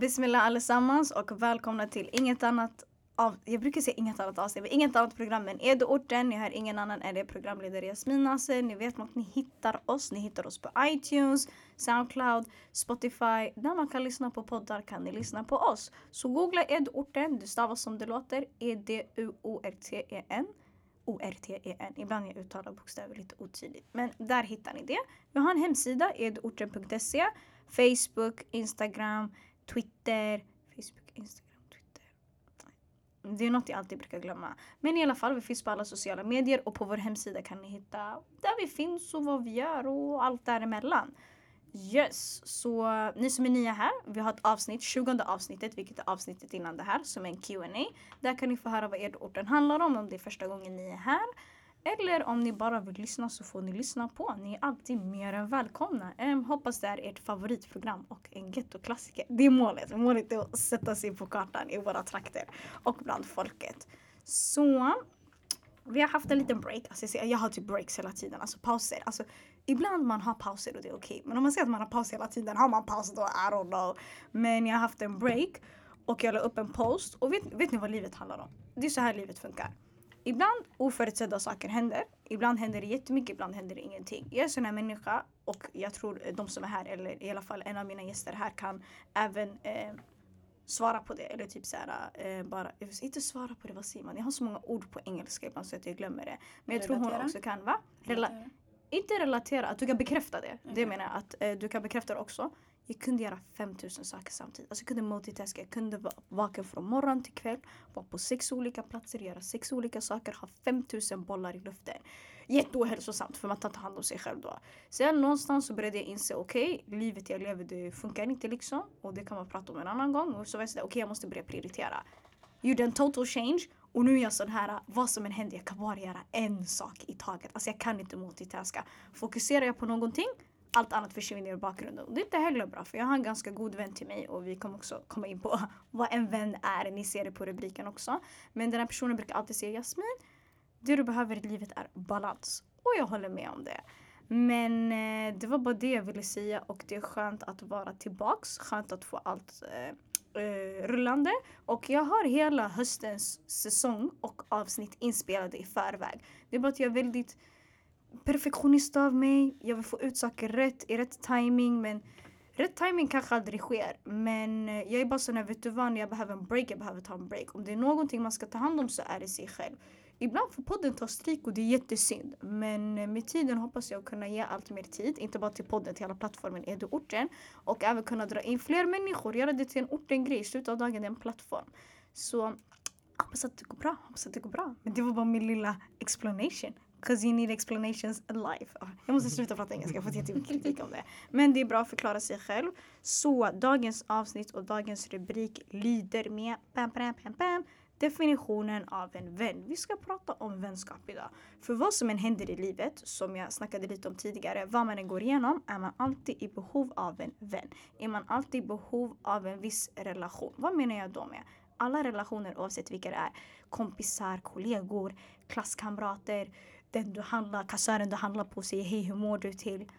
Bismillah allesammans och välkomna till inget annat av, jag brukar säga inget annat avsnitt, men inget annat program än Edoorten. Ni hör ingen annan än det programledare Jasmin Nasser. Ni vet att ni hittar oss. Ni hittar oss på iTunes, Soundcloud, Spotify. Där man kan lyssna på poddar kan ni lyssna på oss. Så googla Edoorten. Det stavas som det låter. E-D-U-O-R-T-E-N. O-R-T-E-N. Ibland jag uttalar bokstäver lite otydligt. Men där hittar ni det. Vi har en hemsida, edorten.se. Facebook, Instagram, Twitter. Facebook, Instagram, Twitter. Det är något jag alltid brukar glömma. Men i alla fall, vi finns på alla sociala medier och på vår hemsida kan ni hitta där vi finns och vad vi gör och allt däremellan. Yes, så ni som är nya här, vi har ett avsnitt, 20 avsnittet, vilket är avsnittet innan det här, som är en Q&A. Där kan ni få höra vad orten handlar om, om det är första gången ni är här. Eller om ni bara vill lyssna så får ni lyssna på. Ni är alltid mer än välkomna. Um, hoppas det är ert favoritprogram och en gettoklassiker. Det är målet. Målet är att sätta sig på kartan i våra trakter och bland folket. Så vi har haft en liten break. Alltså, jag har typ breaks hela tiden, alltså pauser. Alltså, ibland man har pauser och det är okej. Okay. Men om man säger att man har paus hela tiden, har man paus då? I don't know. Men jag har haft en break och jag la upp en post. Och vet, vet ni vad livet handlar om? Det är så här livet funkar ibland oförutsedda saker händer. Ibland händer det jättemycket, ibland händer det ingenting. Jag är en sån här människa och jag tror de som är här, eller i alla fall en av mina gäster här kan även eh, svara på det. Eller typ såhär, eh, bara, inte svara på det, vad säger man? Jag har så många ord på engelska ibland så att jag glömmer det. Men jag relatera. tror hon också kan, va? Rela relatera. Inte relatera, att du kan bekräfta det. Okay. Det menar jag, att eh, du kan bekräfta det också. Jag kunde göra 5000 saker samtidigt. Alltså jag kunde multitaska. Jag kunde vara vaken från morgon till kväll. Vara på sex olika platser, göra sex olika saker, ha 5000 bollar i luften. Jätteohälsosamt för man tar inte hand om sig själv då. Sen någonstans så började jag inse, okej, okay, livet jag lever det funkar inte liksom. Och det kan man prata om en annan gång. Och så var jag okej okay, jag måste börja prioritera. Gjorde en total change. Och nu är jag sån här, vad som än händer, jag kan bara göra en sak i taget. Alltså jag kan inte multitaska. Fokuserar jag på någonting allt annat försvinner i bakgrunden. Och det är inte heller bra för jag har en ganska god vän till mig och vi kommer också komma in på vad en vän är. Ni ser det på rubriken också. Men den här personen brukar alltid säga Jasmin, det du behöver i livet är balans. Och jag håller med om det. Men eh, det var bara det jag ville säga och det är skönt att vara tillbaks. Skönt att få allt eh, eh, rullande. Och jag har hela höstens säsong och avsnitt inspelade i förväg. Det är bara att jag är väldigt perfektionist av mig. Jag vill få ut saker rätt i rätt timing men rätt timing kanske aldrig sker. Men eh, jag är bara sån här, vet du vad, när jag behöver en break, jag behöver ta en break. Om det är någonting man ska ta hand om så är det sig själv. Ibland får podden ta stryk och det är jättesynd. Men eh, med tiden hoppas jag kunna ge allt mer tid. Inte bara till podden, till hela plattformen Edu-orten. Och även kunna dra in fler människor, göra det till en orten-grej. I slutet av dagen det är en plattform. Så hoppas att det går bra. Hoppas att det går bra. Men det var bara min lilla explanation. Because you need explanations alive. Ah, jag måste sluta prata engelska, jag har fått jättemycket kritik om det. Men det är bra att förklara sig själv. Så dagens avsnitt och dagens rubrik lyder med bam, bam, bam, bam, definitionen av en vän. Vi ska prata om vänskap idag. För vad som än händer i livet, som jag snackade lite om tidigare, vad man än går igenom, är man alltid i behov av en vän. Är man alltid i behov av en viss relation. Vad menar jag då med? Alla relationer oavsett vilka det är, kompisar, kollegor, klasskamrater, den du handlar, kassören du handlar på säger hej hur mår du till.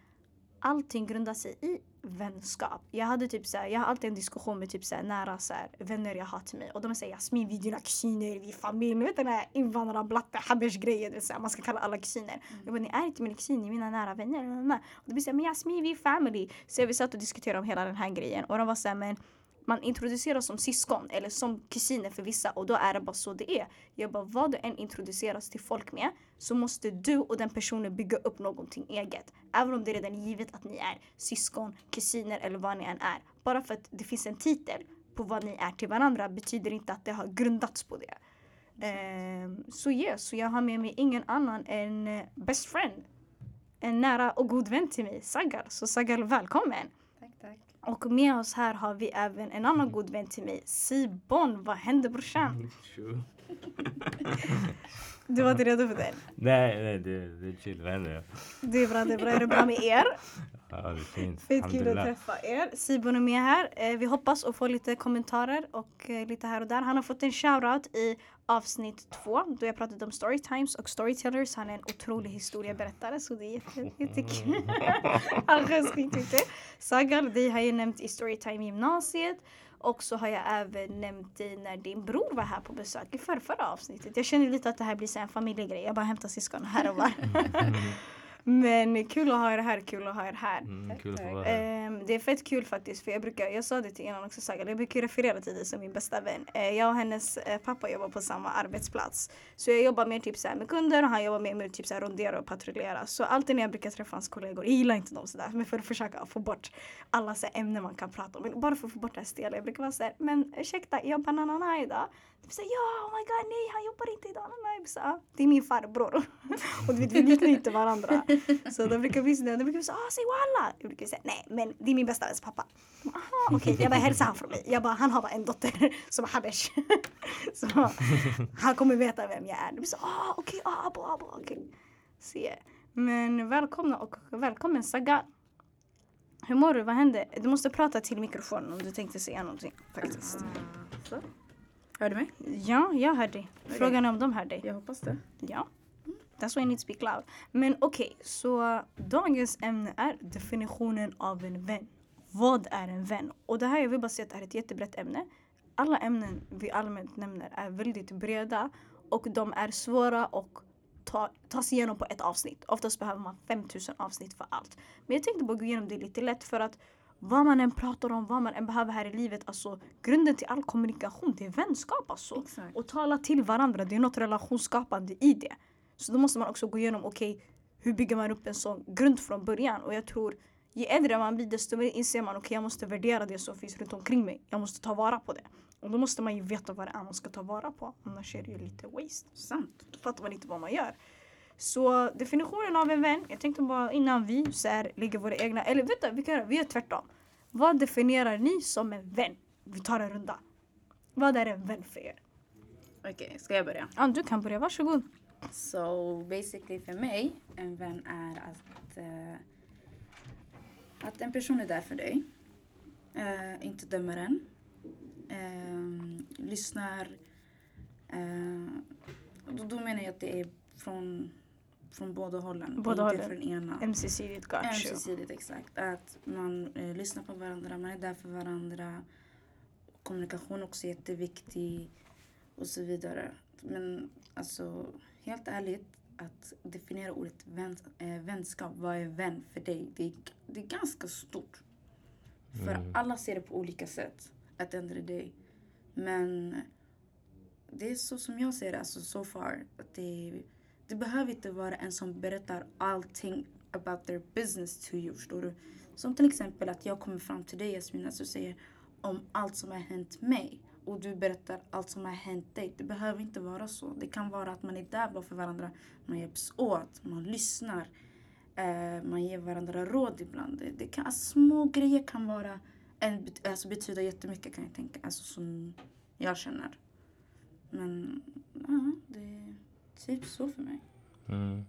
Allting grundar sig i vänskap. Jag hade typ så jag har alltid en diskussion med typ så nära så vänner jag har till mig och de säger Jasmin vi är dina kusiner, vi är familj. Ni vet den här invandrarblatte habesh grejen, man ska kalla alla kusiner. Mm. Jag bara, ni är inte mina kusiner, ni är mina nära vänner. Och de såhär, men Jasmin vi är family. Så vi satt och diskuterade om hela den här grejen och de var såhär, men man introduceras som syskon eller som kusiner för vissa och då är det bara så det är. Jag bara, vad du än introduceras till folk med så måste du och den personen bygga upp någonting eget. Även om det är redan är givet att ni är syskon, kusiner eller vad ni än är. Bara för att det finns en titel på vad ni är till varandra betyder inte att det har grundats på det. Um, så yes, så jag har med mig ingen annan än uh, best friend. En nära och god vän till mig, Sagal. Så Sagal, välkommen! Och med oss här har vi även en annan god vän till mig, Sibon. Vad händer brorsan? du var inte redo för den? Nej, nej det, det är chill. Vad händer? Det är bra, det är bra. Är det bra med er? Ja, det är fint. Kul att träffa er. Sibon är med här. Eh, vi hoppas att få lite kommentarer och eh, lite här och där. Han har fått en shoutout i avsnitt två då jag pratade om storytimes och storytellers. Han är en otrolig historieberättare så det är jätte, jättekul. Han skäms skitmycket. Sagal, dig har jag nämnt i Storytime gymnasiet. Och så har jag även nämnt dig när din bror var här på besök i förra, avsnittet. Jag känner lite att det här blir så en familjegrej. Jag bara hämtar syskon här och var. Mm. Men kul att ha er här, kul att ha er här. Mm, kul att vara här. Ehm, det är fett kul faktiskt för jag brukar, jag sa det till innan också Sagal, jag brukar referera till dig som min bästa vän. Eh, jag och hennes eh, pappa jobbar på samma arbetsplats. Så jag jobbar mer typ så med kunder och han jobbar mer med typ så här rondera och patrullera. Så alltid när jag brukar träffa hans kollegor, jag gillar inte dem sådär, men för att försöka få bort alla så här ämnen man kan prata om. Men bara för att få bort det här stela. Jag brukar vara såhär, men ursäkta, jobbar Nanana idag? Typ såhär, ja, oh my god, nej, han jobbar inte idag. Nej, nej. Så, ah, det är min farbror. och du vet, vi liknar inte varandra. Så då brukar vi säga, då brukar vi säga, ah, säg walla. Jag brukar säga, nej, men det är min bästa väns pappa. Aha, okej, jag bara hälsa han från mig. Jag bara, han har bara en dotter som är habesh. så han kommer veta vem jag är. Det blir så, ah, okej, okay, ah, abo, abo, okej. Se. Men välkomna och välkommen Saga. Hur mår du? Vad händer? Du måste prata till mikrofonen om du tänkte säga någonting faktiskt. Så. Hör du mig? Ja, jag hör dig. Frågan är om de hör dig. Jag hoppas det. Ja. That's why I need to speak loud. Men okej, så dagens ämne är definitionen av en vän. Vad är en vän? Och det här, jag vill bara säga att det här är ett jättebrett ämne. Alla ämnen vi allmänt nämner är väldigt breda och de är svåra att ta, ta sig igenom på ett avsnitt. Oftast behöver man 5000 avsnitt för allt. Men jag tänkte bara gå igenom det lite lätt för att vad man än pratar om, vad man än behöver här i livet, alltså grunden till all kommunikation, det är vänskap alltså. Exakt. Och tala till varandra, det är något relationsskapande i det. Så då måste man också gå igenom, okej, hur bygger man upp en sån grund från början? Och jag tror, ju äldre man blir desto mer inser man, okej jag måste värdera det som finns runt omkring mig. Jag måste ta vara på det. Och då måste man ju veta vad det är man ska ta vara på. Annars är det ju lite waste. Sant. Då fattar man inte vad man gör. Så definitionen av en vän, jag tänkte bara innan vi så här, lägger våra egna, eller vet du, vi kan göra, vi gör tvärtom. Vad definierar ni som en vän? Vi tar en runda. Vad är en vän för er? Okej, ska jag börja? Ja, du kan börja, varsågod. So basically för mig, en vän är att, eh, att en person är där för dig. Eh, inte dömer en. Eh, lyssnar. Då, då menar jag att det är från, från båda hållen. Båda inte hållen. från ena. Ömsesidigt got. Ömsesidigt, exakt. Att man eh, lyssnar på varandra, man är där för varandra. Kommunikation också är jätteviktig och så vidare. Men alltså, helt ärligt, att definiera ordet vän, eh, vänskap, vad är vän för dig? Det är, det är ganska stort. För Mm. alla ser det på olika sätt, at the end of the day. Men det är så som jag ser det, alltså so far. Att det, det behöver inte vara en som berättar allting about their business to you, förstår du? Som till exempel att jag kommer fram till dig Jasmina och säger om allt som har hänt mig och du berättar allt som har hänt dig. Det behöver inte vara så. Det kan vara att man är där bara för varandra. Man hjälps åt, man lyssnar. Eh, man ger varandra råd ibland. Det, kan, alltså, små grejer kan vara en, alltså, betyda jättemycket kan jag tänka. Alltså som jag känner. Men ja, det typ så för mig. Mm.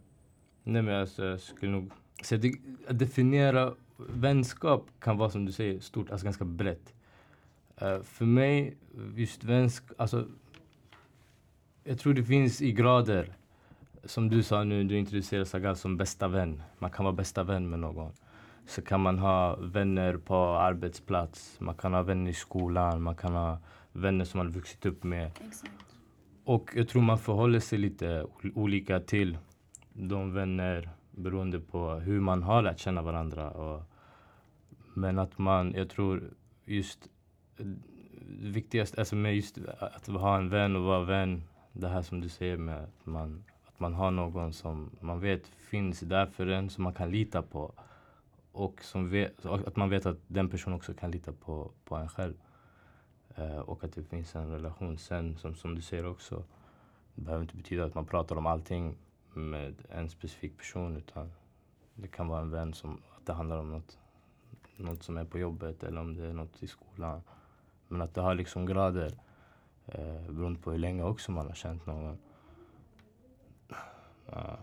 Nej men alltså jag skulle nog säga det, att definiera vänskap kan vara som du säger stort, alltså ganska brett. Eh, för mig, just vänskap, alltså jag tror det finns i grader. Som du sa nu, du introducerade Sagal som bästa vän. Man kan vara bästa vän med någon. Så kan man ha vänner på arbetsplats, man kan ha vänner i skolan, man kan ha vänner som man vuxit upp med. Exakt. Och jag tror man förhåller sig lite olika till de vänner beroende på hur man har lärt känna varandra. Och, men att man, jag tror just det viktigaste, alltså med just att ha en vän och vara vän, det här som du säger med att man, att man har någon som man vet finns där för en, som man kan lita på. Och som vet, att man vet att den personen också kan lita på, på en själv. Eh, och att det finns en relation sen, som, som du säger också. Det behöver inte betyda att man pratar om allting med en specifik person utan det kan vara en vän som att det handlar om något, något som är på jobbet eller om det är något i skolan. Men att det har liksom grader eh, beroende på hur länge också man har känt någon. Ja.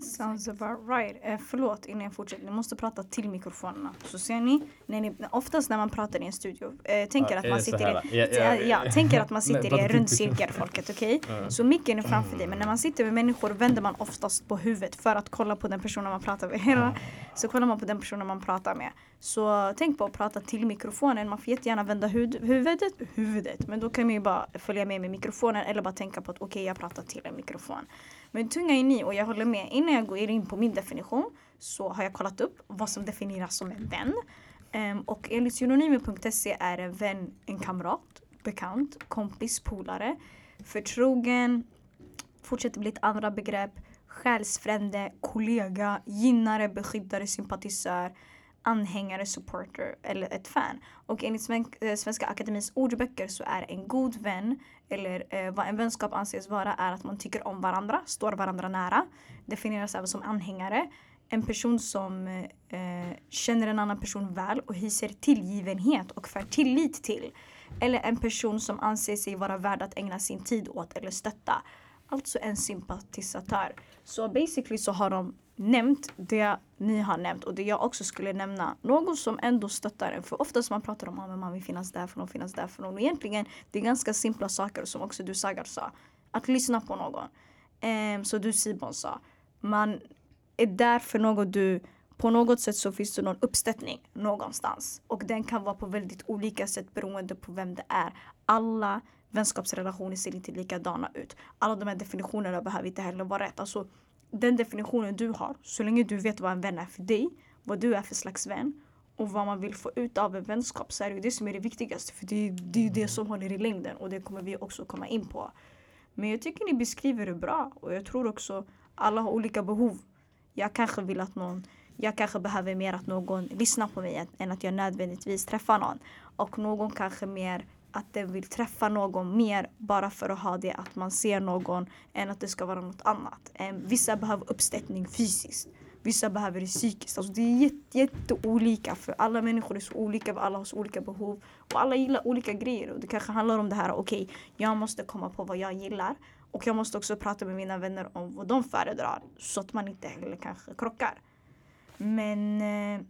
Sounds about right. Eh, förlåt innan jag fortsätter, ni måste prata till mikrofonerna. Så ser ni, när ni oftast när man pratar i en studio, eh, tänker Ja, att man sitter i, Ja, ja, ja, tänker att man sitter i en rund cirkel folket, okej? Ja. Så micken är framför dig, men när man sitter med människor vänder man oftast på huvudet för att kolla på den personen man pratar med. Så kollar man på den personen man pratar med. Så tänk på att prata till mikrofonen. Man får jättegärna vända hud, huvudet, huvudet, men då kan man ju bara följa med med mikrofonen eller bara tänka på att okej, jag pratar till en mikrofon. Men tunga är ni och jag håller med. Innan jag går in på min definition så har jag kollat upp vad som definieras som en vän. Um, och enligt synonymer.se är en vän en kamrat, bekant, kompis, polare, förtrogen, fortsätter bli ett andra begrepp, själsfrände, kollega, gynnare, beskyddare, sympatisör, anhängare, supporter eller ett fan. Och enligt eh, Svenska Akademins ordböcker så är en god vän eller eh, vad en vänskap anses vara är att man tycker om varandra, står varandra nära. Definieras även som anhängare. En person som eh, känner en annan person väl och hyser tillgivenhet och för tillit till. Eller en person som anser sig vara värd att ägna sin tid åt eller stötta. Alltså en sympatisatör. Så basically så har de nämnt det ni har nämnt och det jag också skulle nämna. Någon som ändå stöttar en. För oftast man pratar om ah, att man vill finnas där för någon, finnas där för någon. Och egentligen det är ganska simpla saker som också du Sagar sa. Att lyssna på någon. Um, så du Sibon sa. Man är där för något du på något sätt så finns det någon uppstöttning någonstans. Och den kan vara på väldigt olika sätt beroende på vem det är. Alla vänskapsrelationer ser inte likadana ut. Alla de här definitionerna behöver inte heller vara rätt. Alltså, den definitionen du har, så länge du vet vad en vän är för dig, vad du är för slags vän och vad man vill få ut av en vänskap så är det ju det som är det viktigaste. För det är det, är ju det som håller i längden och det kommer vi också komma in på. Men jag tycker ni beskriver det bra och jag tror också alla har olika behov. Jag kanske vill att någon, jag kanske behöver mer att någon lyssnar på mig än att jag nödvändigtvis träffar någon. Och någon kanske mer att den vill träffa någon mer bara för att ha det att man ser någon än att det ska vara något annat. Vissa behöver uppstöttning fysiskt. Vissa behöver det psykiskt. Alltså det är jätte, jätteolika för alla människor är så olika, alla har så olika behov och alla gillar olika grejer. Och det kanske handlar om det här, okej, okay, jag måste komma på vad jag gillar och jag måste också prata med mina vänner om vad de föredrar så att man inte heller kanske krockar. Men eh,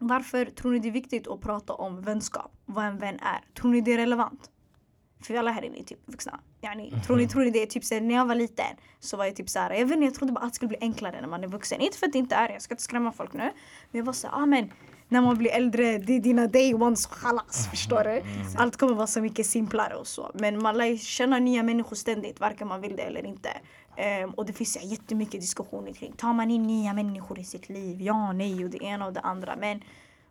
varför tror ni det är viktigt att prata om vänskap? Vad en vän är? Tror ni det är relevant? För alla här inne är typ vuxna. Yani, tror, ni, tror ni det är typ såhär, när jag var liten så var jag typ såhär, jag vet inte, jag trodde bara det skulle bli enklare när man är vuxen. Inte för att det inte är jag ska inte skrämma folk nu. Men jag var såhär, ah men när man blir äldre, det är dina day ones chalas, förstår du? Allt kommer vara så mycket simplare och så. Men man lär känna nya människor ständigt, varken man vill det eller inte. Um, och det finns ja, jättemycket diskussioner kring, tar man in nya människor i sitt liv? Ja, nej och det ena och det andra. Men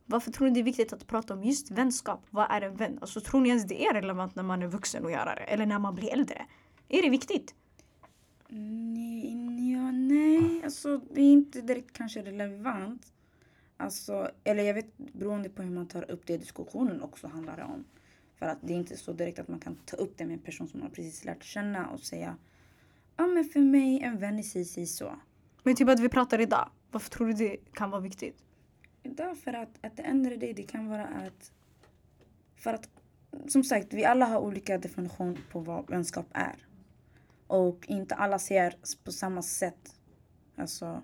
varför tror ni det är viktigt att prata om just vänskap? Vad är en vän? Alltså tror ni ens det är relevant när man är vuxen att göra det? Eller när man blir äldre? Är det viktigt? Nej, ja, nej, alltså det är inte direkt kanske relevant. Alltså, eller jag vet beroende på hur man tar upp det diskussionen också handlar det om. För att det är inte så direkt att man kan ta upp det med en person som man precis lärt känna och säga Ja men för mig en vän är si, si så. Men typ att vi pratar idag. Varför tror du det kan vara viktigt? Därför att att det ändrar det, det kan vara att för att som sagt, vi alla har olika definition på vad vänskap är. Och inte alla ser på samma sätt. Alltså,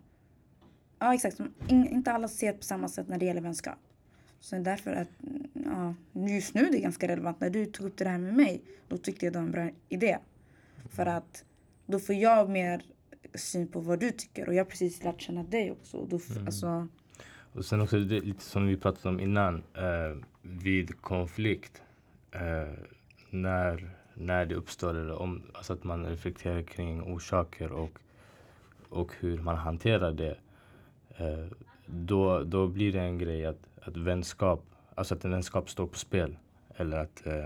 ja exakt. In, inte alla ser på samma sätt när det gäller vänskap. Så därför att, ja, just nu är det ganska relevant. När du tog upp det här med mig, då tyckte jag det var en bra idé. För att då får jag mer syn på vad du tycker och jag har precis lärt känna dig också. Och då, f- alltså, Och sen också det, lite som vi pratade om innan, eh, vid konflikt. Eh, när, när det uppstår, eller om, alltså att man reflekterar kring orsaker och, och hur man hanterar det. Eh, då, då blir det en grej att, att vänskap, alltså att en vänskap står på spel. Eller att eh,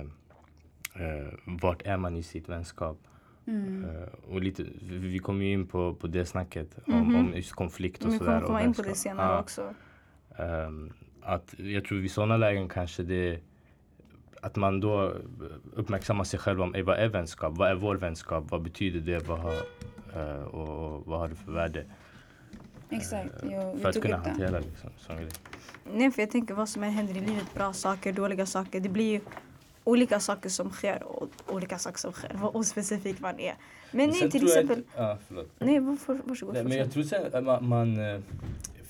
eh, vart är man i sitt vänskap? Mm. Eh, och lite, vi kommer ju in på, på det snacket om, Mhm. om just konflikt och Vi sådär. kommer och komma in på det senare Ja. också. Ehm, att jag tror vid sådana lägen kanske det att man då uppmärksammar sig själv om "Ey, vad är vänskap? Vad är vår vänskap? Vad betyder det? Vad har, eh, och, och vad har det för värde? Exakt. Jo, vi För att kunna hantera liksom, sån grej. Nej, för jag tänker vad som än händer i livet, bra saker, dåliga saker, det blir ju olika saker som sker och olika saker som sker. Vad ospecifikt man är. Men nej, till jag exempel. inte- Ja, förlåt. Nej, varför, varsågod. Nej, men jag tror sen att man, man eh,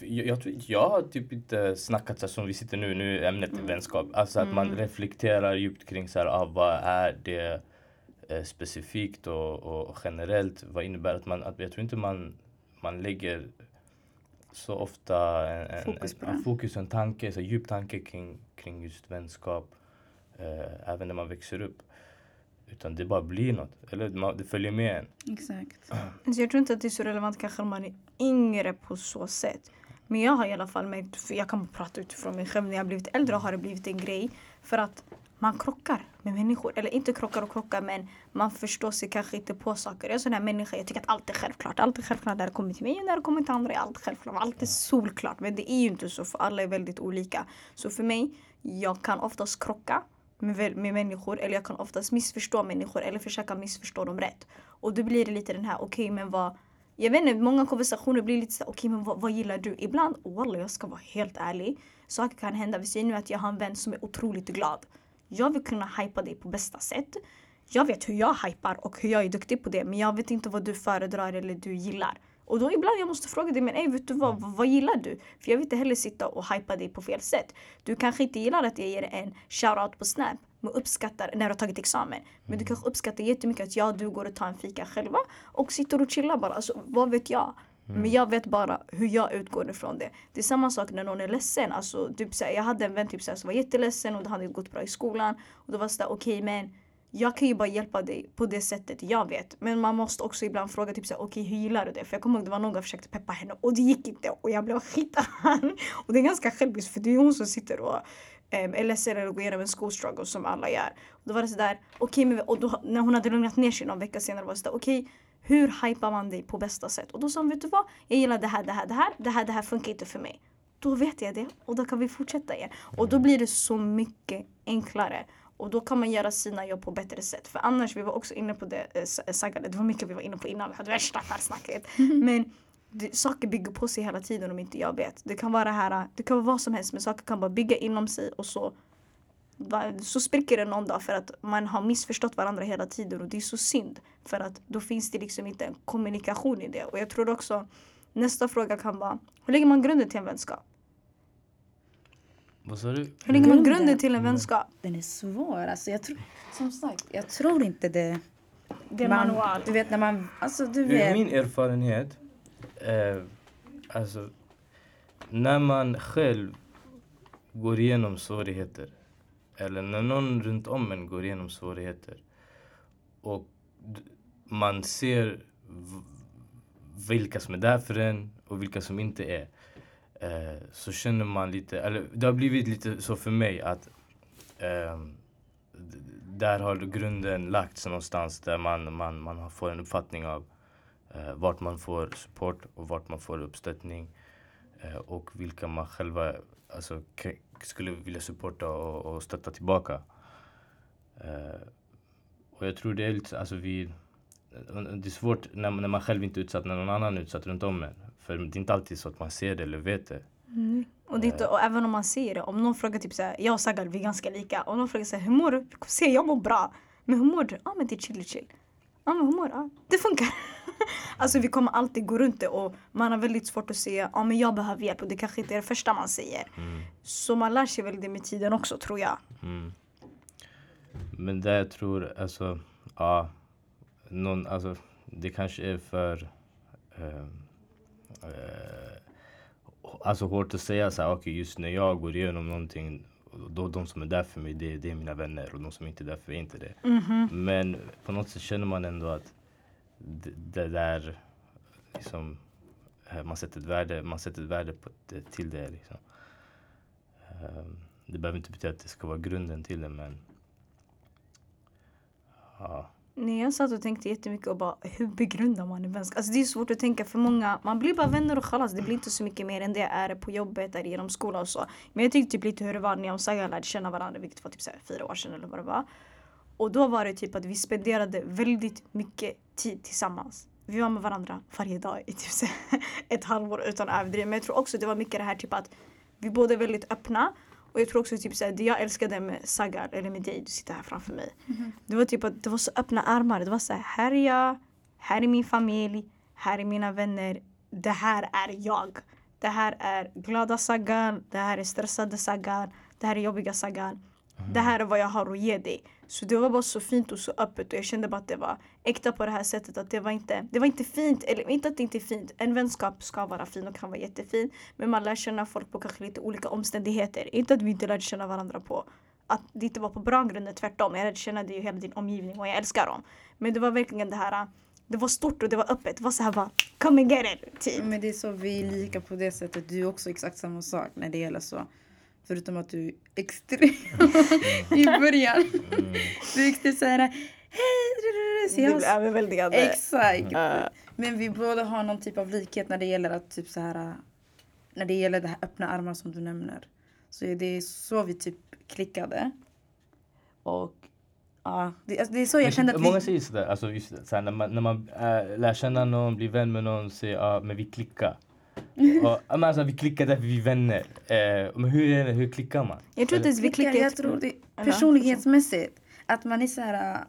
jag, jag, tror, jag har typ inte snackat så som vi sitter nu, nu är ämnet Mm. vänskap. Alltså att man reflekterar djupt kring så här, ah, vad är det eh, specifikt och, och generellt, vad innebär att man, att jag tror inte man, man lägger så ofta en, en, Fokus en, en det. fokus, en tanke, så djup tanke kring, kring just vänskap, eh, även när man växer upp. Utan det bara blir något, eller man, det följer med en. Exakt. Alltså jag tror inte att det är så relevant kanske när man är yngre på så sätt. Men jag har i alla fall märkt, för jag kan prata utifrån mig själv, när jag har blivit äldre har det blivit en grej. För att man krockar med människor. Eller inte krockar och krockar men man förstår sig kanske inte på saker. Jag är en sån här människa, jag tycker att allt är självklart. Allt är självklart när det kommer till mig och när det kommer till andra är allt självklart. Allt är solklart. Men det är ju inte så för alla är väldigt olika. Så för mig, jag kan oftast krocka med, med människor eller jag kan oftast missförstå människor eller försöka missförstå dem rätt. Och då blir det lite den här, okej men vad jag vet inte, många konversationer blir lite såhär, okej men vad, vad gillar du? Ibland, wallah jag ska vara helt ärlig. Saker kan hända. Vi säger nu att jag har en vän som är otroligt glad. Jag vill kunna hypa dig på bästa sätt. Jag vet hur jag hypar och hur jag är duktig på det. Men jag vet inte vad du föredrar eller du gillar. Och då ibland jag måste fråga dig, men ey, vet du vad, vad, vad gillar du? För jag vill inte heller sitta och hypa dig på fel sätt. Du kanske inte gillar att jag ger en shoutout på Snap, men uppskattar när du har tagit examen. Men du kanske uppskattar jättemycket att jag och du går och tar en fika själva och sitter och chillar bara. Alltså, vad vet jag? Men jag vet bara hur jag utgår ifrån det. Det är samma sak när någon är ledsen. Alltså, typ, såhär, jag hade en vän typ, såhär, som var jätteledsen och det hade gått bra i skolan. Och då var det såhär, okej men jag kan ju bara hjälpa dig på det sättet jag vet. Men man måste också ibland fråga typ såhär, okej hur gillar du det? För jag kommer ihåg det var någon som försökte peppa henne och det gick inte och jag blev skitarg. Och det är ganska själviskt för det är hon som sitter och um, är ledsen eller går igenom en skolstruggle som alla gör. Och då var det sådär, okej men och då, när hon hade lugnat ner sig någon vecka senare var det sådär, okej hur hypar man dig på bästa sätt? Och då sa hon, vet du vad? Jag gillar det här, det här, det här, det här, det här funkar inte för mig. Då vet jag det och då kan vi fortsätta igen. Och då blir det så mycket enklare. Och då kan man göra sina jobb på bättre sätt. För annars, vi var också inne på det, eh, S- Saga, det var mycket vi var inne på innan, vi hade värsta affärssnacket. Men det, saker bygger på sig hela tiden om inte jag vet. Det kan vara här, det kan vara vad som helst men saker kan bara bygga inom sig och så så spricker det någon dag för att man har missförstått varandra hela tiden och det är så synd. För att då finns det liksom inte en kommunikation i det. Och jag tror också nästa fråga kan vara, hur lägger man grunden till en vänskap? Vad sa du? Hur lägger man Grunden? till en vänskap? Den är svår. Alltså, jag tror, som sagt, jag tror inte det. Det är man, manual. Du vet när man, alltså du Ur vet. min erfarenhet, eh, alltså när man själv går igenom svårigheter eller när någon runt om en går igenom svårigheter och man ser vilka som är där för en och vilka som inte är eh, så känner man lite, eller det har blivit lite så för mig att eh, där har grunden lagts någonstans där man, man, man får en uppfattning av eh, vart man får support och vart man får uppstöttning eh, och vilka man själva alltså, k- skulle vilja supporta och, och stötta tillbaka. Eh, och jag tror det är lite, alltså vi, det är svårt när, man- när man själv inte är utsatt, när någon annan är utsatt runt om en. För det är inte alltid så att man ser det eller vet det. Och, det inte, och även om man ser det, om någon frågar typ såhär, jag och Sagar vi är ganska lika. Om någon frågar såhär, hur mår du? Säger jag mår bra. Men hur mår du? Ja men det är chill chill. Ja men hur mår du? Ja, det funkar. alltså vi kommer alltid gå runt det och man har väldigt svårt att säga, ja men jag behöver hjälp och det kanske inte är det första man säger. Så man lär sig väl det med tiden också tror jag. Mm. Men det jag tror, alltså, ja, någon, alltså, det kanske är för eh, alltså hårt att säga så här, okej just när jag går igenom någonting, då de som är där för mig, det, det är mina vänner och de som inte är där för mig är inte det. Men på något sätt känner man ändå att det, det där, liksom, eh, man sätter ett värde, man sätter ett värde på till det liksom. Ehm, Det behöver inte betyda att det ska vara grunden till det men ja, när jag satt och tänkte jättemycket och bara hur begrundar man en vänskap? Alltså det är svårt att tänka för många. Man blir bara vänner och chalas. Det blir inte så mycket mer än det är på jobbet eller genom skolan och så. Men jag tyckte typ lite hur det var när jag och Saga lärde känna varandra, vilket var typ så här fyra år sedan eller vad det var. Och då var det typ att vi spenderade väldigt mycket tid tillsammans. Vi var med varandra varje dag i typ så ett halvår utan överdrift. Men jag tror också det var mycket det här typ att vi båda är väldigt öppna och jag tror också typ såhär, det jag älskade med Sagar, eller med dig, du sitter här framför mig. Det var typ att det var så öppna armar. Det var såhär, här är jag, här är min familj, här är mina vänner. Det här är jag. Det här är glada Sagar, det här är stressade Sagar, det här är jobbiga Sagar. Det här är vad jag har att ge dig. Så det var bara så fint och så öppet och jag kände bara att det var äkta på det här sättet att det var inte, det var inte fint, eller inte att det inte är fint. En vänskap ska vara fin och kan vara jättefin. Men man lär känna folk på kanske lite olika omständigheter. Inte att vi inte lärde känna varandra på att det inte var på bra grunder, tvärtom. Jag lärde känna dig och hela din omgivning och jag älskar dem. Men det var verkligen det här, det var stort och det var öppet. Det var så här bara, come and get it, typ. Men det är så vi är lika på det sättet. Du är också exakt samma sak när det gäller så. Förutom att du är extrem i början. Du är extremt såhär hej. Så Du jag, blev överväldigande. exakt. Uh, Men vi båda har någon typ av likhet när det gäller att typ så här när det gäller det här öppna armar som du nämner. Så det är så vi typ klickade. Och ja, det, alltså, det är så jag Men kände att Många vi... säger sådär, alltså just det, såhär, när man, när man äh, lär känna någon, blir vän med någon, säger ja men vi klickar. och, men alltså, vi klickar därför vi är vänner. Eh, men hur, är det, hur klickar man? jag tror inte ens vi klickar, jag tror det personlighetsmässigt. Att man är så här... äh,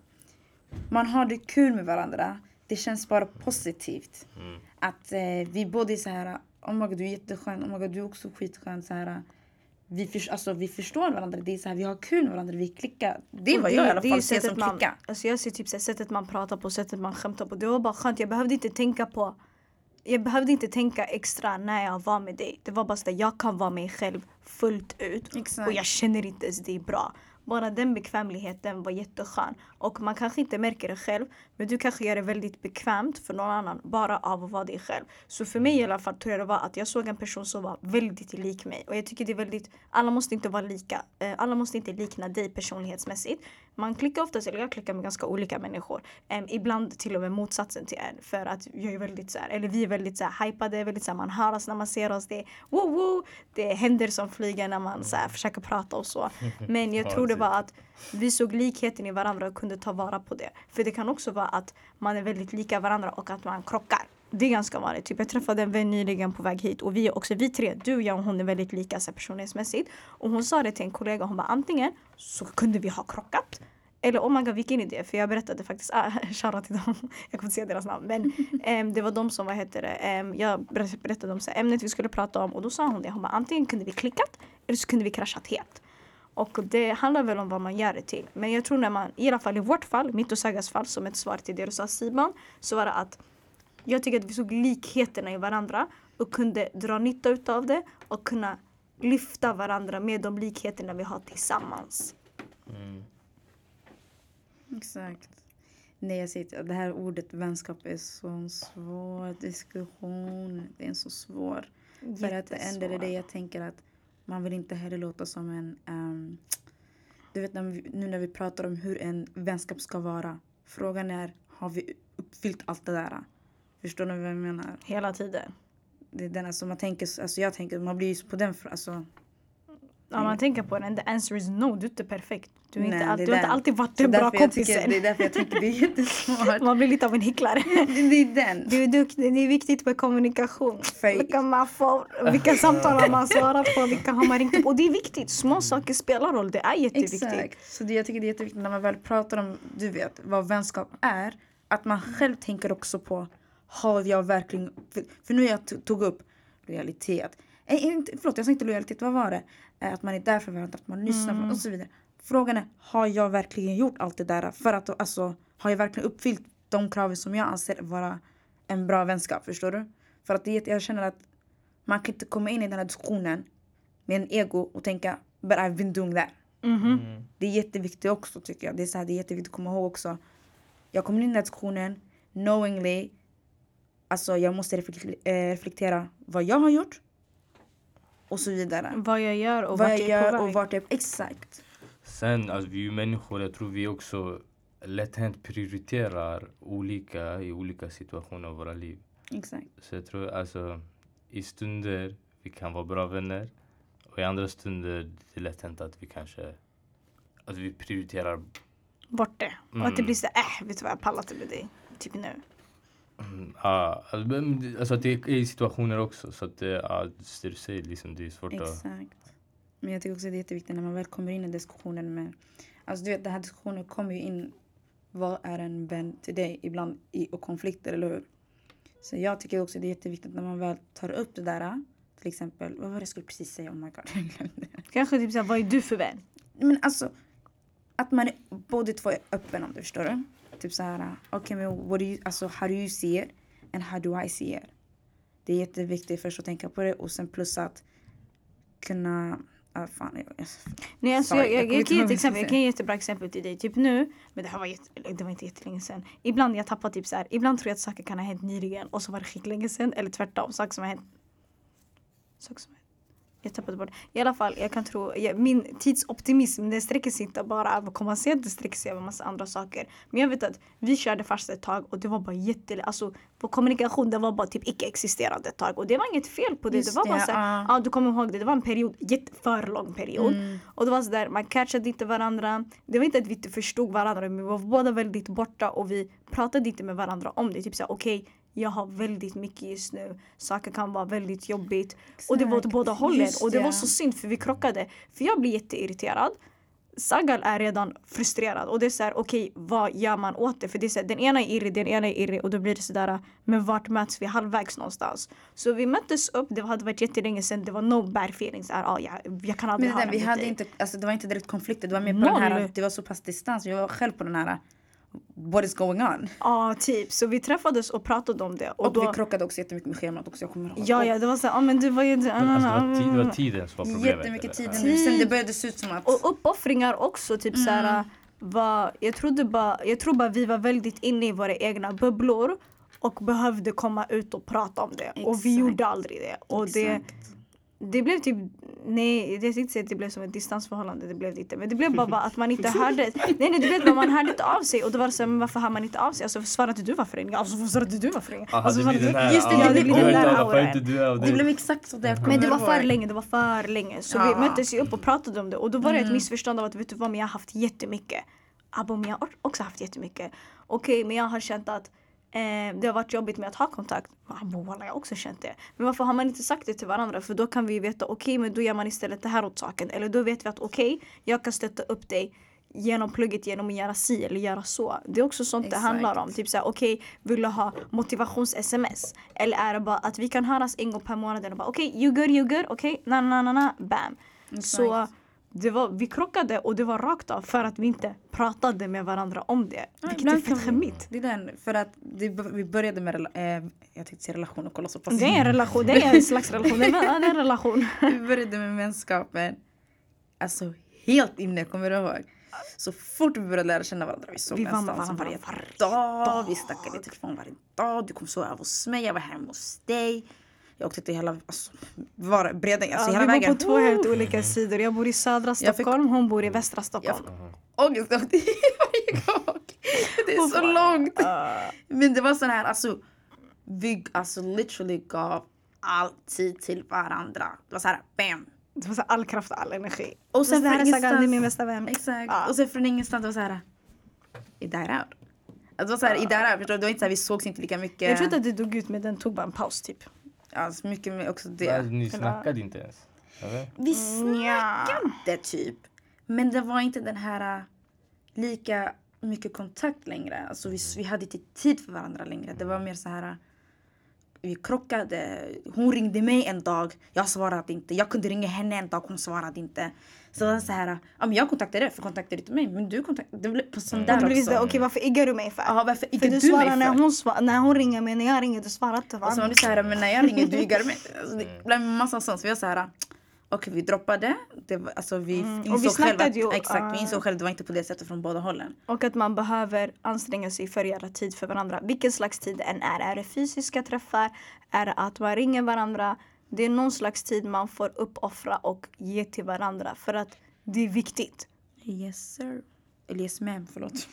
Man har det kul med varandra. Det känns bara positivt. Mm. Att eh, vi båda är så här... Oh my God, du är jätteskön. Oh my God, du är också skitskön. Så här, vi, för, alltså, vi förstår varandra. Det är så här, vi har kul med varandra. Vi klickar. Det är Och vad jag i alla det fall ser som man, klicka. Alltså jag ser typ så här, sättet man pratar på, sättet man skämtar på. Det var bara skönt. Jag behövde inte tänka på jag behövde inte tänka extra när jag var med dig. Det var bara så att jag kan vara mig själv fullt ut. Exakt. Och jag känner inte ens är bra. Bara den bekvämligheten var jätteskön. Och man kanske inte märker det själv. Men du kanske gör det väldigt bekvämt för någon annan. Bara av att vara dig själv. Så för mig i alla fall tror jag det var att jag såg en person som var väldigt lik mig. Och jag tycker det är väldigt, alla måste inte vara lika. Eh, Alla måste inte likna dig personlighetsmässigt. Man klickar oftast, eller jag klickar med ganska olika människor. Em, ibland till och med motsatsen till en. För att jag är väldigt så här, eller vi är väldigt så här hypade, väldigt så här, man hör oss när man ser oss. Det är woo woo. Det händer som flyger när man så här, försöker prata och så. Men jag Ja, tror det var att vi såg likheten i varandra och kunde ta vara på det. För det kan också vara att man är väldigt lika varandra och att man krockar. Det är ganska vanligt. Typ jag träffade en vän nyligen på väg hit och vi är också, vi tre, du, jag och hon är väldigt lika så personlighetsmässigt. Och hon sa det till en kollega, hon bara antingen så kunde vi ha krockat eller oh my god vilken idé för jag berättade faktiskt, ah, shoutout till dem, jag kommer inte säga deras namn men ehm, det var de som, vad heter det, ehm, jag ber- berättade om så här, ämnet vi skulle prata om och då sa hon det, hon bara antingen kunde vi klickat eller så kunde vi kraschat helt. Och det handlar väl om vad man gör det till. Men jag tror när man, i alla fall i vårt fall, mitt och Sagas fall som ett svar till det du sa Simon, så var det att jag tycker att vi såg likheterna i varandra och kunde dra nytta utav det och kunna lyfta varandra med de likheterna vi har tillsammans. Mm. Exakt. Nej, jag säger till- det här ordet vänskap är så en svår diskussion. Det är en så svår. För att det enda är det jag tänker att man vill inte heller låta som en... ehm, du vet när vi, nu när vi pratar om hur en vänskap ska vara. Frågan är, har vi uppfyllt allt det där? Förstår ni vad jag menar? Hela tiden. Det är den, alltså, man tänker, alltså jag tänker, man blir ju på den, alltså, Om man tänker på den, the answer is no, du är inte perfekt. Du, är Nej, inte all, du har inte alltid varit den bra tycker, kompisen. det är därför jag tänker det är jättesvårt. Man blir lite av en hycklare. det är den. Du är duktig, det är viktigt med kommunikation. Fake. Vilka, man får, vilka samtal man svarat på, vilka har man ringt upp. Och det är viktigt, små saker spelar roll, det är jätteviktigt. Exakt. Så det, jag tycker det är jätteviktigt när man väl pratar om, du vet, vad vänskap är. Att man själv tänker också på, har jag verkligen... För, för nu jag to- tog upp lojalitet. Eh, inte, förlåt, jag sa inte lojalitet, vad var det? Eh, Att man är där för varandra, att man lyssnar Mm. och så vidare. Frågan är, har jag verkligen gjort allt det där? För att, alltså, har jag verkligen uppfyllt de krav som jag anser vara en bra vänskap? Förstår du? För att det, jag känner att man kan inte komma in i den här diskussionen med en ego och tänka, but I've been doing that. Mhm. Det är jätteviktigt också tycker jag. Det är, så här, det är jätteviktigt att komma ihåg också. Jag kommer in i den här diskussionen knowingly. Alltså jag måste eh, reflektera vad jag har gjort. Och så vidare. Vad jag gör och vad vart jag jag är på och väg. vart jag Exakt. Sen, alltså, vi är människor, jag tror vi också lätt hänt prioriterar olika i olika situationer av våra liv. Exakt. Så jag tror alltså i stunder vi kan vara bra vänner och i andra stunder det är lätt hänt att vi kanske att vi prioriterar Bort det. Och att det Mm. blir så äh, vet du vad jag pallar inte med dig. Typ nu. Mm, ja, alltså, det- alltså att det är i situationer också så att det, ja, det du säger liksom det är svårt att Exakt. Men jag tycker också det är jätteviktigt när man väl kommer in i diskussionen med... Alltså du vet den här diskussionen kommer ju in. Vad är en vän till dig? Ibland i och konflikter, eller hur? Så jag tycker också det är jätteviktigt när man väl tar upp det där. Till exempel, vad var det jag skulle precis säga? Oh my god, jag glömde. Kanske typ såhär, vad är du för vän? Men alltså, att man är, båda två är öppen om det, förstår du? Typ så här, okej men what do you, alltså how do you see it and how do I see it? Det är jätteviktigt först att tänka på det och sen plus att kunna, ah, fan, jag, Nej, alltså, Sorry, jag, jag, jag kan ge ett exempel, jag kan ge ett jättebra exempel till dig. Typ nu, men det här var, jätte, det var inte jättelänge sedan. Ibland jag tappar typ så här, ibland tror jag att saker kan ha hänt nyligen och så var det skitlänge sedan. Eller tvärtom, saker som har hänt. Saker som har hänt. Jag tappade bort. I alla fall, jag kan tro, jag, min tidsoptimism den sträcker sig inte bara över att komma sent, det sträcker sig över massa andra saker. Men jag vet att vi körde fast ett tag och det var bara jätte, alltså vår kommunikation det var bara typ icke-existerande ett tag. Och det var inget fel på det. Just det var bara det, såhär, ja. ja du kommer ihåg det, det var en period, jätte, för lång period. Mm. Och det var sådär, man catchade inte varandra. Det var inte att vi inte förstod varandra men vi var båda väldigt borta och vi pratade inte med varandra om det. Typ såhär, okej jag har väldigt mycket just nu. Saker kan vara väldigt jobbigt. Och det var åt Exakt. båda hållen. Just Och det var så synd för vi krockade. För jag blir jätteirriterad. Sagal är redan frustrerad och det är såhär okej vad gör man åt det? För det är så här, den ena är irrig, den ena är irrig och då blir det sådär men vart möts vi halvvägs någonstans? Så vi möttes upp, det hade varit jättelänge sedan, det var no bad feelings. Såhär, ah, jag, jag kan aldrig Men det, där, vi hade dig. inte, alltså det var inte direkt konflikter, det var mer på Noll. den här, det var så pass distans. Jag var själv på den här, what is going on? Ja typ, så vi träffades och pratade om det. Och, Och, då, vi krockade också jättemycket med schemat också, jag kommer ihåg. Ja ja det var såhär, ah, men du var ju... Alltså, det, var ti- det var tiden som var problemet. Jättemycket eller? tid. Sen det började se ut som att... Och uppoffringar också. Typ Mm. såhär, var, jag, trodde bara, jag tror bara vi var väldigt inne i våra egna bubblor och behövde komma ut och prata om det. Och vi Exakt. gjorde aldrig det. Och Exakt. det blev typ, nej jag tänkte inte säga att det blev som ett distansförhållande, det blev det inte. Men det blev bara, bara att man inte hörde, nej nej det blev bara man hörde inte av sig och då var det så här, men varför hör man inte av sig? Alltså svarade inte du varför ingen? Alltså svarade du varför ingen? Alltså, det blir den du- Just det, det blir du den vet där auran. du Det blev exakt så där Men det var för länge, det var för länge. Så vi möttes ju upp och pratade om det och då var det ett Mm. missförstånd av att vet du vad, men jag har haft jättemycket. Abo, men jag har också haft jättemycket. Okej, men jag har känt att eh, det har varit jobbigt med att ha kontakt. Walla, jag har också känt det. Men varför har man inte sagt det till varandra? För då kan vi veta, okej, men då gör man istället det här åt saken. Eller då vet vi att okej, jag kan stötta upp dig genom plugget genom att göra si eller göra så. Det är också sånt Exakt. det handlar om. Typ såhär, okej, vill du ha motivations-sms? Eller är det bara att vi kan höras en gång per månad och bara okej, you good, you good, okej, na na na na, bam. Så Exakt. Det var, vi krockade och det var rakt av för att vi inte pratade med varandra om det. Ja, Vilket är fett skämmigt. Det är den, för att det, vi började med, eh, jag tänkte säga relation och kolla så pass. Det är en relation, det är en slags relation. Det är, en relation. Vi började med vänskapen, alltså helt inne, kommer du ihåg? Så fort vi började lära känna varandra, vi såg Vi nästan varandra varje varje dag. Vi snackade i telefon varje dag. Du kom sova över hos mig, jag var hemma hos dig. Jag åkte till hela, alltså, var, Bredäng, alltså Ja, hela vi vägen. bor på två helt olika sidor. Jag bor i södra Jag fick- Stockholm, hon bor i västra Jag Stockholm. fick ångest av det varje gång. Det är så långt. Men det var sån här, alltså, vi alltså literally gav all tid till varandra. Det var så här, bam. Det var så all kraft all energi. Och sen det här är Sagan, det är min bästa vän. Exakt. Ja. Och sen från ingenstans, det var så här, it died out. Alltså, det var så här, it died out. Förstår du? Det var inte så här, vi sågs inte lika mycket. Jag trodde att det dog ut men den tog bara en paus typ. Alltså, mycket med också Men det. Ni snackade inte ens? Eller? Vi Nja. snackade typ. Men det var inte den här äh, lika mycket kontakt längre. Alltså vi, vi hade inte tid för varandra längre. Det var mer så här. Vi krockade. Hon ringde mig en dag. Jag svarade inte. Jag kunde ringa henne en dag. Hon svarade inte. Så det var så här. Ja, men jag kontaktade dig för kontaktade inte mig. Men du kontaktade. Det blev på sån där Det blev också. så, Okej varför iggar du mig för? Ja, varför för iggar du du mig när för? hon, svar, när hon ringer mig, när jag ringer du svarar inte. Och så var va? det så här, men när jag ringer du iggar mig. Alltså, det blev en massa sånt. Så vi var så här. Okej, vi droppade. Det var, alltså, vi insåg Mm. Och vi själva ju, exakt, vi ah. insåg själva att det var inte på det sättet från båda hållen. Och att man behöver anstränga sig för att göra tid för varandra. Vilken slags tid det än är. Är det fysiska träffar? Är det att man ringer varandra? Det är någon slags tid man får uppoffra och ge till varandra. För att det är viktigt. Yes sir. Eller ma'am, förlåt.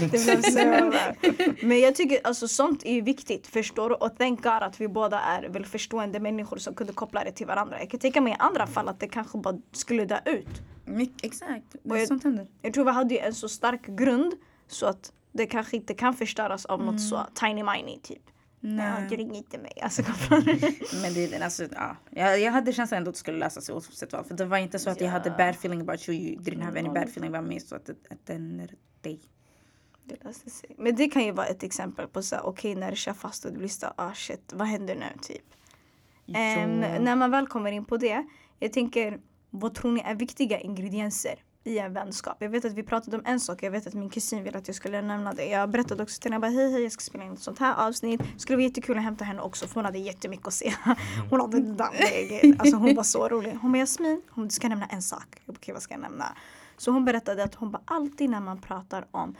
det blev så bra. Men jag tycker alltså sånt är viktigt, förstår du? Och thank God att vi båda är väl förstående människor som kunde koppla det till varandra. Jag kan tänka mig i andra fall att det kanske bara skulle dö ut. Mycket, exakt. Det Och är jag- sånt händer. Jag tror vi hade ju en så stark grund så att det kanske inte kan förstöras av något så tiny miny typ. Nej. Ja, ring inte mig. Alltså, men det, alltså, ja. jag, jag hade känslan ändå att det skulle lösa sig oavsett vad. För det var inte så att jag hade bad feeling about you. You didn't have any bad feeling about me. Så att, att den är dig. Det löser sig. Men det kan ju vara ett exempel på så okej okay, när det kör fast och det blir så ah shit, vad händer nu typ? Um, när man väl kommer in på det, jag tänker vad tror ni är viktiga ingredienser i en vänskap? Jag vet att vi pratade om en sak, jag vet att min kusin ville att jag skulle nämna det. Jag berättade också till henne, hej hej jag ska spela in ett sånt här avsnitt. Skulle vara jättekul att hämta henne också för hon hade jättemycket att se. Hon hade dammig. Alltså hon var så rolig. Hon bara Jasmin, hon ska nämna en sak. Jag bara, okay, vad ska jag nämna? Så hon berättade att hon bara alltid när man pratar om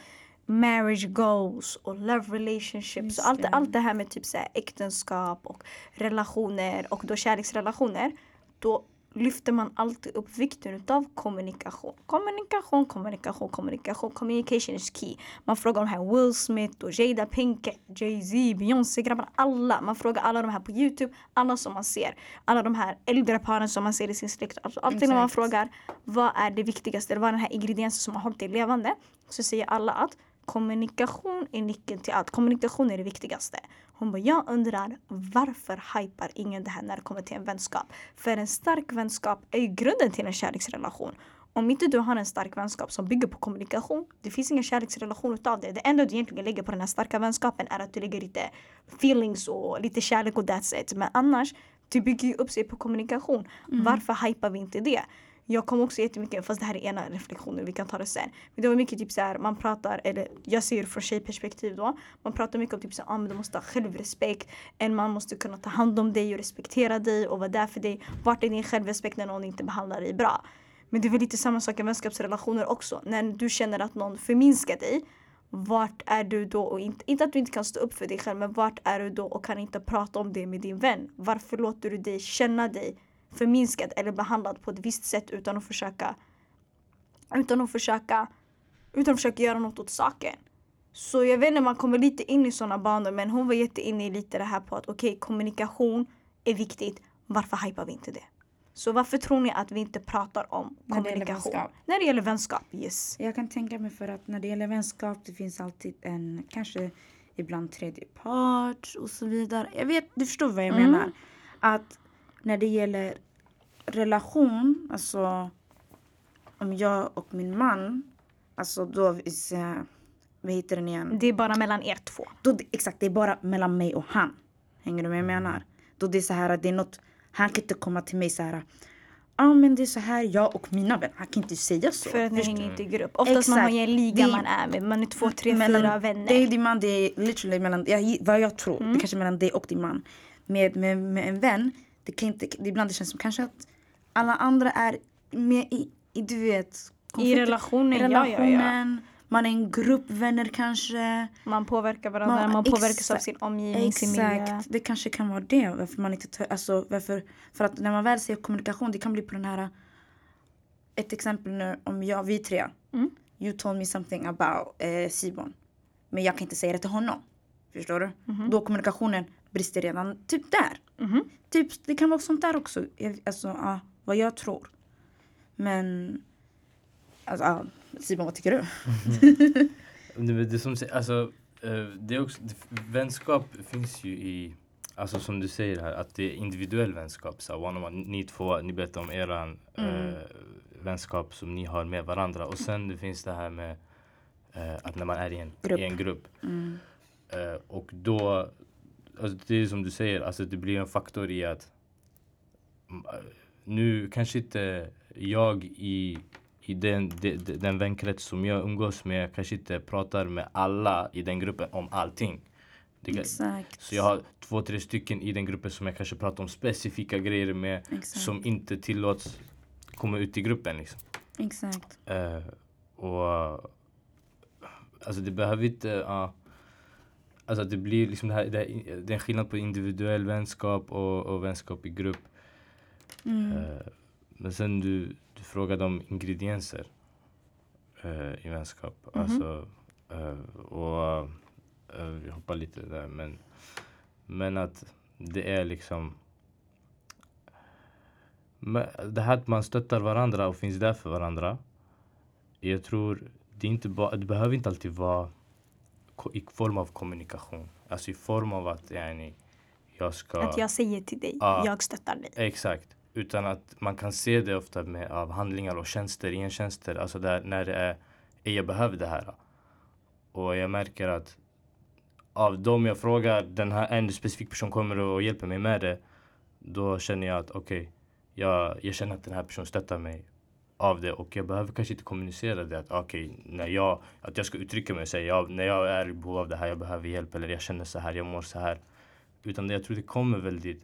marriage goals och love relationships och allt, det. allt det här med typ så här äktenskap och relationer och då kärleksrelationer. Då lyfter man alltid upp vikten av kommunikation. Kommunikation, kommunikation, kommunikation. Communication is key. Man frågar de här Will Smith och Jada Pinkett, Jay-Z, Beyoncé, grabbarna, alla. Man frågar alla de här på Youtube, alla som man ser. Alla de här äldre paren som man ser i sin släkt. Alltså, alltid när man frågar vad är det viktigaste, vad är den här ingrediensen som har hållit dig levande? Så säger alla att kommunikation är nyckeln till allt. Kommunikation är det viktigaste. Hon bara, jag undrar varför hypar ingen det här när det kommer till en vänskap? För en stark vänskap är ju grunden till en kärleksrelation. Om inte du har en stark vänskap som bygger på kommunikation, det finns ingen kärleksrelation utav det. Det enda du egentligen lägger på den här starka vänskapen är att du lägger lite feelings och lite kärlek och that's it. Men annars, du bygger ju upp sig på kommunikation. Mm. Varför hypar vi inte det? Jag kom också jättemycket, fast det här är ena reflektionen, vi kan ta det sen. Men det var mycket typ så här, man pratar, eller jag ser från tjejperspektiv då. Man pratar mycket om typ så här, ah, men du måste ha självrespekt. En man måste kunna ta hand om dig och respektera dig och vara där för dig. Vart är din självrespekt när någon inte behandlar dig bra? Men det är väl lite samma sak i vänskapsrelationer också. När du känner att någon förminskar dig. Vart är du då och inte, inte att du inte kan stå upp för dig själv men vart är du då och kan inte prata om det med din vän? Varför låter du dig känna dig förminskad eller behandlad på ett visst sätt utan att försöka utan att försöka utan att försöka göra något åt saken. Så jag vet inte, man kommer lite in i sådana banor men hon var jätteinne i lite det här på att okej, okay, kommunikation är viktigt. Varför hypar vi inte det? Så varför tror ni att vi inte pratar om när kommunikation? Det när det gäller vänskap, yes. Jag kan tänka mig för att när det gäller vänskap det finns alltid en, kanske ibland tredje part och så vidare. Jag vet, du förstår vad jag mm. menar. Att när det gäller relation, alltså om jag och min man, alltså då, vad heter den igen? Det är bara mellan er två. Då, exakt, det är bara mellan mig och han. Hänger du med vad jag menar? Då det är så här, det är något, han kan inte komma till mig så här Ja ah, men det är så här jag och mina vänner, han kan inte säga så. För att ni hänger inte i grupp. Oftast Exakt. man har en liga det, man är med, man är två, tre, mellan, fyra vänner. Det är din man, det är literally mellan, jag, vad jag tror, mm. det kanske mellan dig och din man. Med, med, med en vän, det kan inte, det ibland det känns som kanske att alla andra är med i, i du vet. I relationen, relationen ja, ja, ja. Man är en grupp vänner kanske. Man påverkar varandra, man, man påverkas av sin omgivning, exakt. sin miljö. Det kanske kan vara det. Varför man inte tar, alltså, varför, för att när man väl säger kommunikation, det kan bli på den här... Ett exempel nu om jag, vi tre. Mm. You told me something about eh, Simon. Men jag kan inte säga det till honom. Förstår du? Mm -hmm. Då kommunikationen brister redan typ där. Mm -hmm. Typ, det kan vara sånt där också. Alltså, ja, vad jag tror. Men... Alltså, ja, Simon, vad tycker du? Mm -hmm. det, som, alltså, eh, det är också, vänskap finns ju i... Alltså som du säger här, att det är individuell vänskap. Så one on one, ni två, ni berättar om er mm. äh, vänskap som ni har med varandra. Och sen det finns det här med äh, att när man är i en grupp. I en grupp mm. äh, och då, alltså det är som du säger, alltså det blir en faktor i att nu kanske inte jag i, i den, de, den vänkrets som jag umgås med kanske inte pratar med alla i den gruppen om allting. Exakt. Så jag har två, tre stycken i den gruppen som jag kanske pratar om specifika grejer med Exakt. som inte tillåts komma ut i gruppen. Liksom. Exakt. Uh, och Alltså det behöver inte... Uh, alltså det blir liksom det här, det, här, det är en skillnad på individuell vänskap och, och vänskap i grupp. Mm. Uh, men sen du, du frågade om ingredienser uh, i vänskap. Mm -hmm. Alltså, uh, och vi hoppar lite där men, men att det är liksom det här att man stöttar varandra och finns där för varandra. Jag tror det, inte ba, det behöver inte alltid vara i form av kommunikation. alltså i form av att yani, jag ska... Att jag säger till dig, Ja. jag stöttar dig. Exakt. Utan att man kan se det ofta med, av handlingar och tjänster, gentjänster. Alltså där, när det är, "Ey, jag behöver det här. Och jag märker att av dem jag frågar, den här, en specifik person kommer och hjälper mig med det. Då känner jag att okej, jag, jag känner att den här personen stöttar mig av det och jag behöver kanske inte kommunicera det att okej, när jag, att jag ska uttrycka mig och säga ja, när jag är i behov av det här, jag behöver hjälp eller jag känner så här, jag mår så här. Utan det, jag tror det kommer väldigt,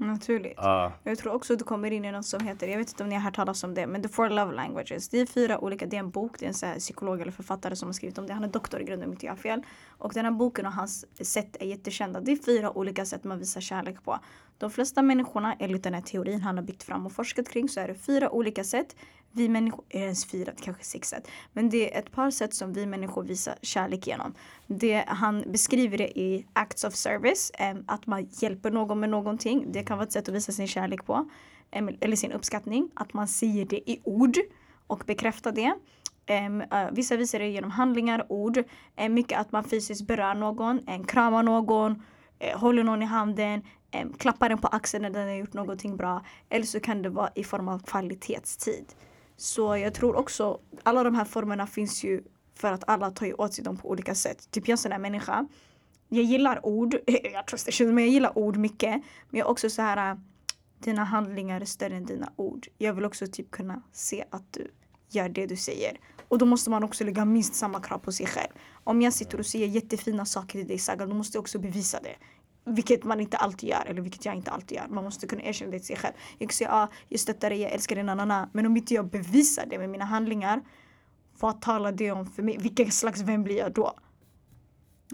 Naturligt. ja, Jag tror också att du kommer in i något som heter, jag vet inte om ni har hört talas om det, men The Four Love Languages. Det är fyra olika, det är en bok, det är en så psykolog eller författare som har skrivit om det. Han är doktor i grunden om inte jag har fel. Och den här boken och hans sätt är jättekända. Det är fyra olika sätt man visar kärlek på. De flesta människorna, enligt den här teorin han har byggt fram och forskat kring, så är det fyra olika sätt. Vi människor, är det ens fyra, kanske sex sätt. Men det är ett par sätt som vi människor visar kärlek genom. Det, han beskriver det i Acts of Service, eh, att man hjälper någon med någonting. Det kan vara ett sätt att visa sin kärlek på. Eller sin uppskattning. Att man säger det i ord och bekräftar det. Eh, vissa visar det genom handlingar, ord. Eh, mycket att man fysiskt berör någon, um, kramar någon, håller någon i handen, Klappa den på axeln när den har gjort någonting bra. Eller så kan det vara i form av kvalitetstid. Så jag tror också, alla de här formerna finns ju för att alla tar ju åt sig dem på olika sätt. Typ jag är en sån här människa. Jag gillar ord, jag trustar men jag gillar ord mycket. Men jag är också så här, äh, dina handlingar är större än dina ord. Jag vill också typ kunna se att du gör det du säger. Och då måste man också lägga minst samma krav på sig själv. Om jag sitter och säger jättefina saker till dig Saga, då måste jag också bevisa det. Vilket man inte alltid gör, eller vilket jag inte alltid gör. Man måste kunna erkänna det till sig själv. Jag kan säga ah, jag stöttar dig, jag älskar dig, nanana. Men om inte jag bevisar det med mina handlingar, vad talar det om för mig? Vilken slags vän blir jag då?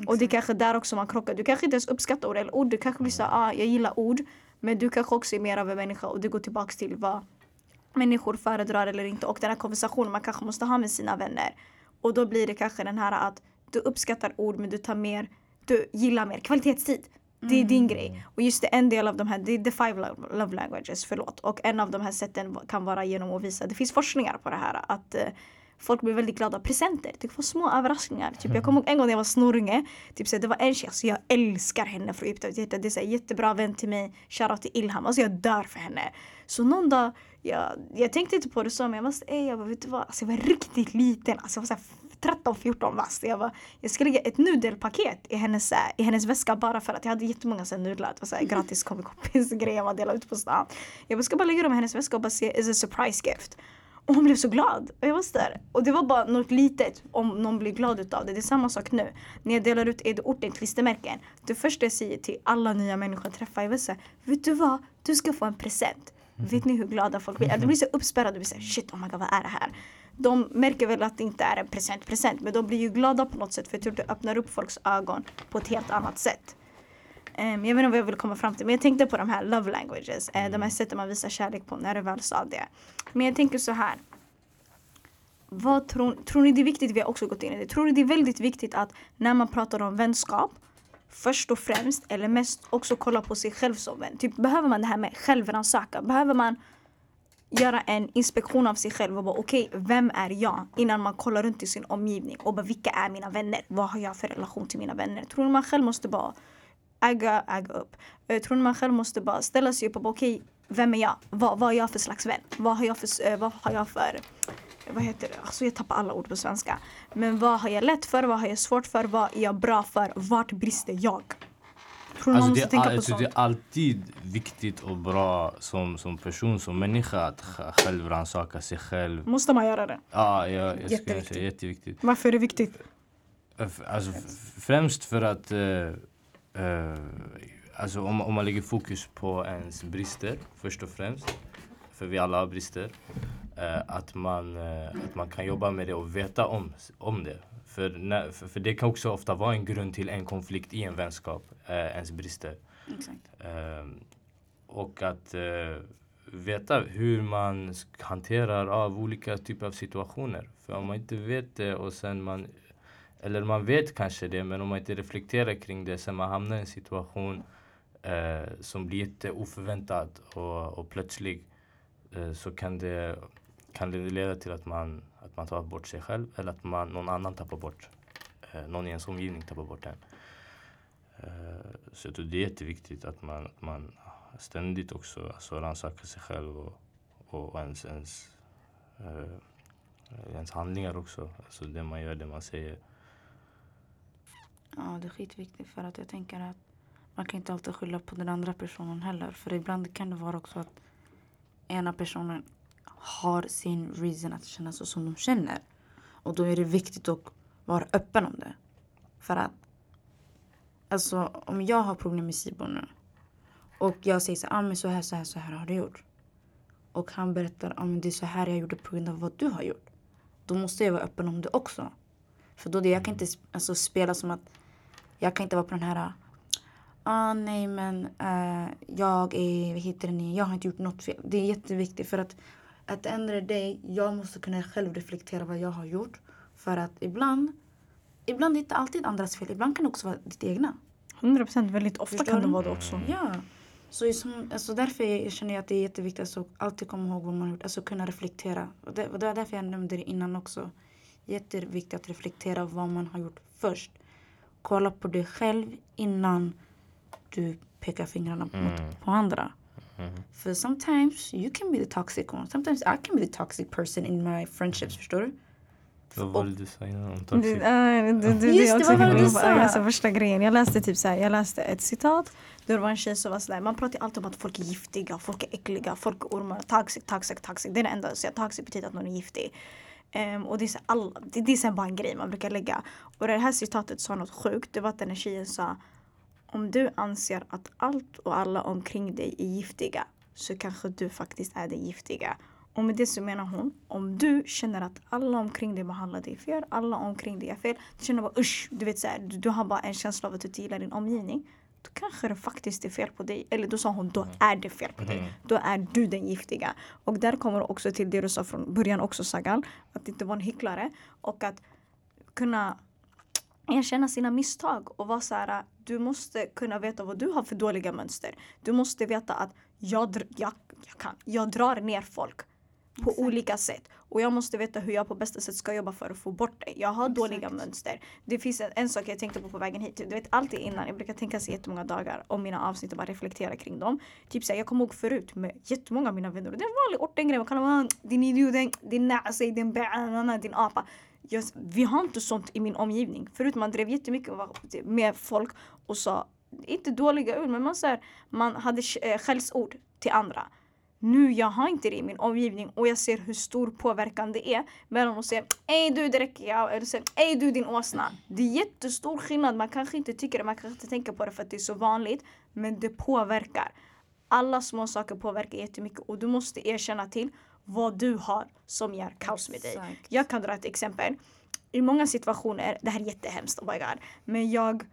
Och det är kanske där också man krockar. Du kanske inte ens uppskattar ord eller ord. Du kanske blir såhär, ah, jag gillar ord. Men du kanske också är mer av en människa och det går tillbaks till vad människor föredrar eller inte. Och den här konversationen man kanske måste ha med sina vänner. Och då blir det kanske den här att du uppskattar ord men du tar mer, du gillar mer kvalitetstid. Det är din grej. Och just det, en del av de här, det är the five love, languages, förlåt. Och en av de här sätten kan vara genom att visa, det finns forskningar på det här, att eh, folk blir väldigt glada av presenter. Du får små överraskningar. Typ, jag kommer ihåg en gång när jag var snorunge, typ, så det var en tjej, så jag älskar henne från djupt av mitt hjärta. Det är så här, jättebra vän till mig, shoutout till Ilham. Alltså jag dör för henne. Så någon dag, jag, jag tänkte inte på det så, men jag var, så, "Ey", jag bara, vet du vad? Alltså, jag var riktigt liten. Alltså, jag var så här 13-14 bast. Jag, var, jag ska lägga ett nudelpaket i hennes, äh, i hennes väska bara för att jag hade jättemånga så här, nudlar. Det var så här, gratis kompis grejer man delade ut på stan. Jag bara, ska bara lägga dem i hennes väska och bara se, is a surprise gift. Och hon blev så glad. Och jag var så där. Och det var bara något litet om någon blir glad utav det. Det är samma sak nu. När jag delar ut Ed orten klistermärken. Det första jag säger till alla nya människor jag träffar, vill säga, vet du vad? Du ska få en present. Vet ni hur glada folk blir? De blir så uppspärrade och blir så här, shit oh my god vad är det här? De märker väl att det inte är en present present men de blir ju glada på något sätt för jag tror det öppnar upp folks ögon på ett helt annat sätt. Ehm, jag vet inte vad jag vill komma fram till men jag tänkte på de här love languages. eh, De här sätten man visar kärlek på när du väl sa det. Men jag tänker så här. Vad tror, tror ni det är viktigt, vi har också gått in i det, tror ni det är väldigt viktigt att när man pratar om vänskap först och främst eller mest också kolla på sig själv som vän. Typ, behöver man det här med självrannsakan? Behöver man göra en inspektion av sig själv och bara okej, vem är jag? Innan man kollar runt i sin omgivning och bara vilka är mina vänner? Vad har jag för relation till mina vänner? Tror ni man själv måste bara äga, äga upp? Eh, tror ni man själv måste bara ställa sig upp och bara okej, vem är jag? Vad, vad är jag för slags vän? Vad har jag för, eh, vad har jag för vad heter det? Alltså jag tappar alla ord på svenska. Men vad har jag lätt för? Vad har jag svårt för? Vad är jag bra för? Vart brister jag? Tror Alltså, måste det, är, alltså, det är alltid viktigt och bra som, som person, som människa att sj- själv rannsaka sig själv. Måste man göra det? Ja, jag, jag Jätteviktigt. säga jätteviktigt. Varför är det viktigt? Alltså, främst för att eh, eh, alltså, om, om man lägger fokus på ens brister först och främst, för vi alla har brister, eh, att, man, eh, att man kan jobba med det och veta om, om det. För, när, för, för det kan också ofta vara en grund till en konflikt i en vänskap, eh, ens brister. Ehm, och att eh, veta hur man hanterar av olika typer av situationer. För om man inte vet det och sen man eller man vet kanske det, men om man inte reflekterar kring det sen man hamnar i en situation eh, som blir jätte oförväntad och, och plötslig eh, så kan det, kan det leda till att man, att man tar bort sig själv eller att man, någon annan tappar bort, eh, någon i ens omgivning tappar bort en. Eh, så jag tror det är jätteviktigt att man, att man ständigt också alltså, rannsakar sig själv och, och ens, ens, eh, ens handlingar också. Alltså det man gör, det man säger. Ja, det är skitviktigt för att jag tänker att man kan inte alltid skylla på den andra personen heller. För ibland kan det vara också att ena personen har sin reason att känna så som de känner. Och då är det viktigt att vara öppen om det. För att alltså om jag har problem med Sibo nu och jag säger så, ah, men så här, så här, så här har du gjort. Och han berättar, ah, men det är så här jag gjorde på grund av vad du har gjort. Då måste jag vara öppen om det också. För då det, jag kan inte alltså, spela som att jag kan inte vara på den här ah, nej men uh, jag är, vad heter det, jag har inte gjort något fel. Det är jätteviktigt för att att the day, jag måste kunna själv reflektera vad jag har gjort. För att ibland, ibland är det inte alltid andras fel. Ibland kan det också vara ditt egna. 100 procent. Väldigt ofta Förstår kan det vara det också. Ja. Så som, alltså därför jag känner jag att det är jätteviktigt att alltså, alltid komma ihåg vad man har gjort. Alltså kunna reflektera. Och det, och det var därför jag nämnde det innan också. Jätteviktigt att reflektera vad man har gjort först. Kolla på dig själv innan du pekar fingrarna mm. mot, på andra. Mm. För sometimes you can be the toxic one. Sometimes I can be the toxic person in my friendships. Förstår du? Vad var det du sa innan om toxic? Just det, vad var det du sa? Alltså, första grejen, jag läste typ så här, jag läste ett citat. Det var en tjej som var sådär, man pratar alltid om att folk är giftiga, folk är äckliga, folk är ormar. Toxic, toxic, toxic. Det är det enda jag säger. Toxic betyder att någon är giftig. Um, och det är, så all, det, det är så bara en grej man brukar lägga. Och det här citatet sa något sjukt. Det var att den här tjejen sa om du anser att allt och alla omkring dig är giftiga så kanske du faktiskt är den giftiga. Och med det så menar hon, om du känner att alla omkring dig behandlar dig fel, alla omkring dig är fel. Du känner bara usch, du vet så här, du, du, har bara en känsla av att du inte gillar din omgivning. Då kanske det faktiskt är fel på dig. Eller då sa hon, då är det fel på dig. Mm. Då är du den giftiga. Och där kommer det också till det du sa från början också Sagal. Att inte vara en hycklare. Och att kunna erkänna sina misstag och vara så här, du måste kunna veta vad du har för dåliga mönster. Du måste veta att jag, jag, jag, kan, jag drar ner folk på Exakt. olika sätt. Och jag måste veta hur jag på bästa sätt ska jobba för att få bort det. Jag har Exakt. dåliga mönster. Det finns en, en, sak jag tänkte på på vägen hit. Du vet alltid innan, jag brukar tänka så jättemånga dagar om mina avsnitt och bara reflektera kring dem. Typ såhär, jag kommer ihåg förut med jättemånga av mina vänner. Det är en vanlig ortengrej. Man kan vara din idiot, din näsa, din bä, din apa jag, vi har inte sånt i min omgivning. Förut man drev jättemycket med folk och sa, inte dåliga ord, men man, så här, man hade eh, skällsord till andra. Nu jag har inte det i min omgivning och jag ser hur stor påverkan det är mellan att säga Ey du det räcker jag eller säga Ey du din åsna. Det är jättestor skillnad. Man kanske inte tycker det, man kanske inte tänker på det för att det är så vanligt. Men det påverkar. Alla små saker påverkar jättemycket och du måste erkänna till vad du har som gör kaos med dig. Exakt. Jag kan dra ett exempel. I många situationer, det här är jättehemskt, oh my God, men jag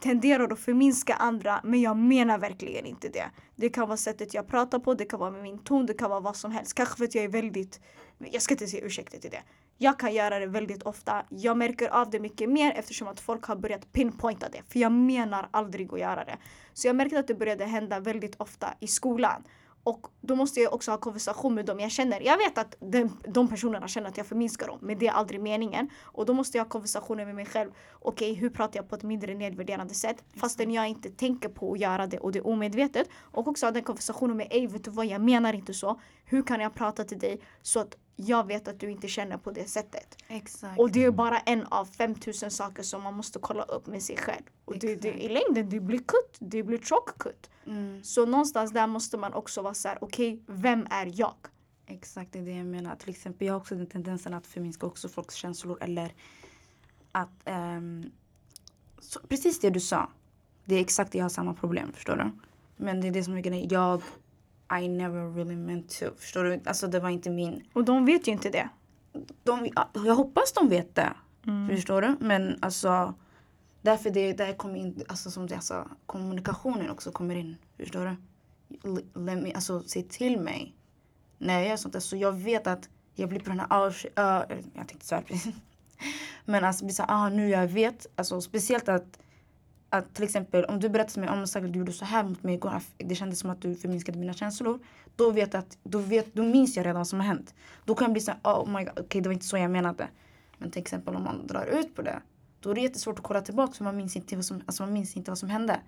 tenderar att förminska andra men jag menar verkligen inte det. Det kan vara sättet jag pratar på, det kan vara med min ton, det kan vara vad som helst. Kanske för att jag är väldigt, jag ska inte säga ursäkter till det. Jag kan göra det väldigt ofta. Jag märker av det mycket mer eftersom att folk har börjat pinpointa det. För jag menar aldrig att göra det. Så jag märkte att det började hända väldigt ofta i skolan. Och då måste jag också ha konversation med dem jag känner. Jag vet att de, de personerna känner att jag förminskar dem, men det är aldrig meningen. Och då måste jag ha konversationer med mig själv. Okej, okay, hur pratar jag på ett mindre nedvärderande sätt? Fastän jag inte tänker på att göra det och det är omedvetet. Och också ha den konversationen med, ej vet du vad, jag menar inte så. Hur kan jag prata till dig så att jag vet att du inte känner på det sättet. Exakt. Och det är bara en av 5000 saker som man måste kolla upp med sig själv. Och det, det, i längden, det blir kutt. Det blir tjock kutt. Mm. Så någonstans där måste man också vara så här, okej, okay, vem är jag? Exakt, det är det jag menar. Till exempel, jag har också den tendensen att förminska också folks känslor eller att um, så, precis det du sa. Det är exakt det, jag har samma problem, förstår du? Men det är det som är grejen. Jag i never really meant to. Förstår du? Alltså det var inte min... Och de vet ju inte det. De, jag hoppas de vet det. Mm. Förstår du? Men alltså därför det där kommer in, alltså som jag sa, kommunikationen också kommer in. Förstår du? Let me, alltså se till mig när jag gör sånt där. Så jag vet att jag blir på den här, uh, jag tänkte svär precis. Men alltså blir så ah nu jag vet. Alltså speciellt att att till exempel om du berättar för mig om att du gjorde så här mot mig igår, det kändes som att du förminskade mina känslor. Då vet att, då, vet, då minns jag redan vad som har hänt. Då kan jag bli så här, oh my god, okej okay, det var inte så jag menade. Men till exempel om man drar ut på det. Då är det jättesvårt att kolla tillbaka för man minns inte vad som, alltså man minns inte vad som hände.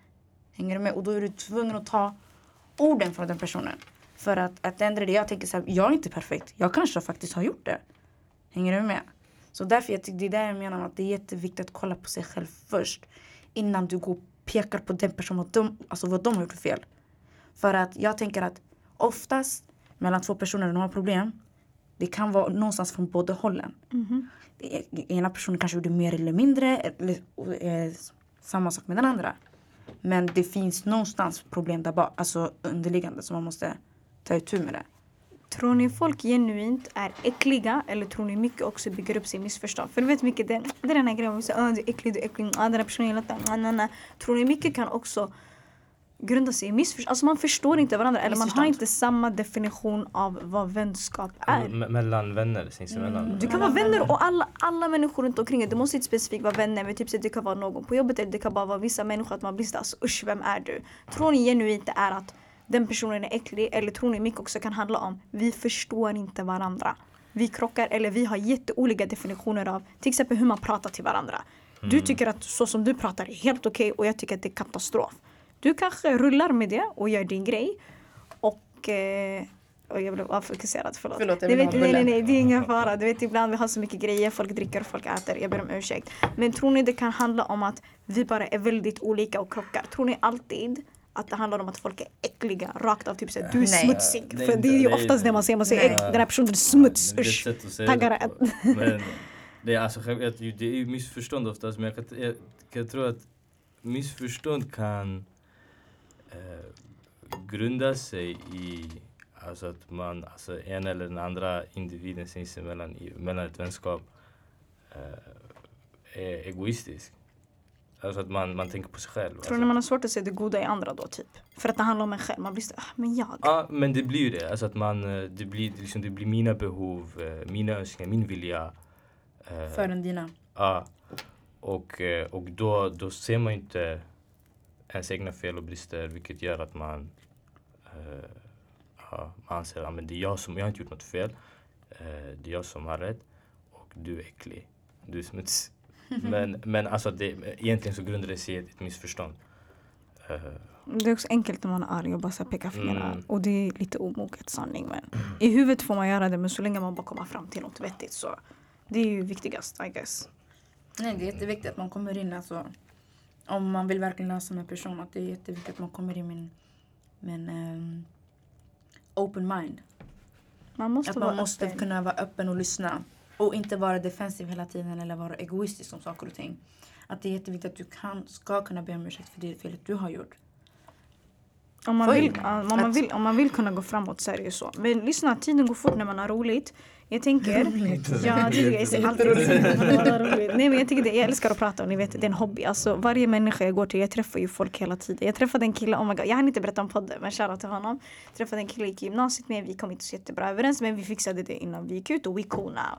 Hänger du med? Och då är du tvungen att ta orden från den personen. För att, att ändra det, jag tänker så här, jag är inte perfekt. Jag kanske faktiskt har gjort det. Hänger du med? Så därför jag tycker det är där jag menar att det är jätteviktigt att kolla på sig själv först. Innan du går och pekar på den personen vad de, alltså vad de har gjort för fel. För att jag tänker att oftast mellan två personer när de har problem. Det kan vara någonstans från båda hållen. Är- Ena personen kanske gjorde mer eller mindre. Eller, eh, samma sak med den andra. Men det finns någonstans problem där bak, alltså underliggande som man måste ta itu med det. Tror ni folk genuint är äckliga eller tror ni mycket också bygger upp sig missförstånd? För du vet mycket, det, det är den här grejen man säger ah, du är äcklig, du är äcklig, ah, den här personen gillar inte ah. Tror ni mycket kan också grunda sig i missförstånd? Alltså man förstår inte varandra eller man har inte samma definition av vad vänskap är. Me- mellan vänner sinsemellan. Du kan vara vänner och alla, alla människor runt omkring dig. Du måste inte specifikt vara vänner men typ så det kan vara någon på jobbet eller det kan bara vara vissa människor att man blir sådär alltså, usch vem är du? Tror ni genuint det är att den personen är äcklig eller tror ni mycket också kan handla om vi förstår inte varandra. Vi krockar eller vi har jätteolika definitioner av till exempel hur man pratar till varandra. Du tycker att så som du pratar är helt okej och jag tycker att det är katastrof. Du kanske rullar med det och gör din grej och eh, och jag blev avfokuserad, förlåt. Förlåt, jag vet, nej, nej, nej, det är ingen fara. Du vet ibland vi har så mycket grejer, folk dricker folk äter. Jag ber om ursäkt. Men tror ni det kan handla om att vi bara är väldigt olika och krockar? Tror ni alltid att det handlar om att folk är äckliga rakt av typ såhär, du är Nej. smutsig. Nej, För det är ju nej, oftast det man säger, man säger Nej. den här personen är smuts, usch. sätt att säga Taggare. det på. Men det är, alltså, det är ju missförstånd oftast men jag kan, jag, jag tror att missförstånd kan eh, grunda sig i alltså att man, alltså en eller den andra individen sinsemellan, mellan ett vänskap eh, är egoistisk. Alltså att man, man tänker på sig själv. Tror alltså. ni man har svårt att se det goda i andra då typ? För att det handlar om en själv. Man blir såhär, ah, men jag. Ja, men det blir ju det. Alltså att man, eh, det, blir, liksom, det blir mina behov, eh, mina önskningar, min vilja. eh, För en dina. Ja. Och, eh, och då, då ser man inte ens egna fel och brister vilket gör att man, eh, ja, man anser att det är jag som, jag har inte gjort något fel. Eh, det är jag som har rätt och du är äcklig. Du är smutsig. Men, men alltså det, egentligen så grundar det sig i ett, missförstånd. Eh, Det är också enkelt när man är arg och bara så här peka fingrarna. Mm. Och det är lite omoget sanning men i huvudet får man göra det men så länge man bara kommer fram till något vettigt så det är ju viktigast I guess. Nej, det är jätteviktigt att man kommer in alltså. Om man vill verkligen lösa med en person. Att det är jätteviktigt att man kommer in med en, ehm, open mind. Man måste Att man måste öppen. kunna vara öppen och lyssna. Och inte vara defensiv hela tiden eller vara egoistisk om saker och ting. Att det är jätteviktigt att du kan, ska kunna be om ursäkt för det felet du har gjort. Om man, vill, om, man vill, om man vill kunna gå framåt så är det ju så. Men lyssna, tiden går fort när man har roligt. Jag tänker... ja, det är, jag alltid roligt. Nej men tycker det, jag älskar att prata och ni vet det är en hobby. Alltså varje människa jag går till, jag träffar ju folk hela tiden. Jag träffade en kille, oh my God, jag hann inte berätta om podden men shoutout till honom. Jag träffade en kille i gymnasiet med, vi kom inte så jättebra överens men vi fixade det innan vi gick ut och we cool now.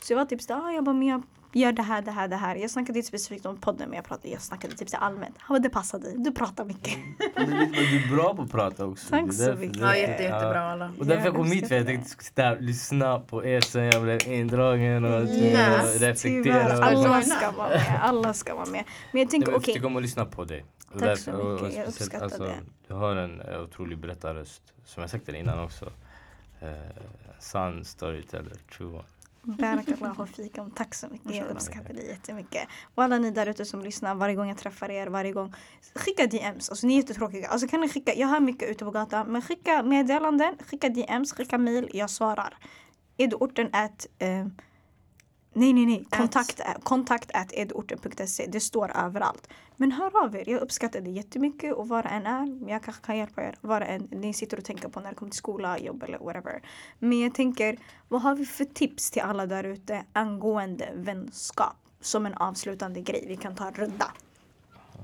Så jag var typ såhär, ah, jag bara men jag gör det här, det här, det här. Jag snackade inte specifikt om podden men jag, pratade, jag snackade typ så allmänt. Han bara det passar dig, du pratar mycket. Men det är lite- men du är bra på att prata också. Tack Det är så mycket. Ja, jätte, jättebra alla. Och därför jag kom Jag hit för jag uppskattar tänkte sitta här och lyssna på er sen jag blev indragen och Yes, reflektera. Tyvärr, och- alla ska vara med. Alla ska vara med. Men jag tänker Jag okej. tycker om att lyssna på dig. Och Tack därför- så och- och mycket, jag speciellt, alltså, uppskattar det. Du har en eh, otrolig berättarröst. Som jag sagt till dig innan också. Eh, sann storyteller, true one. Barakallahu fikum. Tack så mycket. Jag uppskattar det jättemycket. Och alla ni där ute som lyssnar varje gång jag träffar er, varje gång. Skicka DMs. Alltså ni är jättetråkiga. Alltså kan ni skicka, jag hör mycket ute på gatan. Men skicka meddelanden, skicka DMs, skicka mail. Jag svarar. Är du orten at eh, Nej, nej, nej. Kontakt, kontakt at edorten.se. Det står överallt. Men hör av er. Jag uppskattar det jättemycket och vad det än är. Jag kanske kan hjälpa er. Vad det än ni sitter och tänker på när det kommer till skola, jobb eller whatever. Men jag tänker, vad har vi för tips till alla där ute angående vänskap? Som en avslutande grej. Vi kan ta en runda.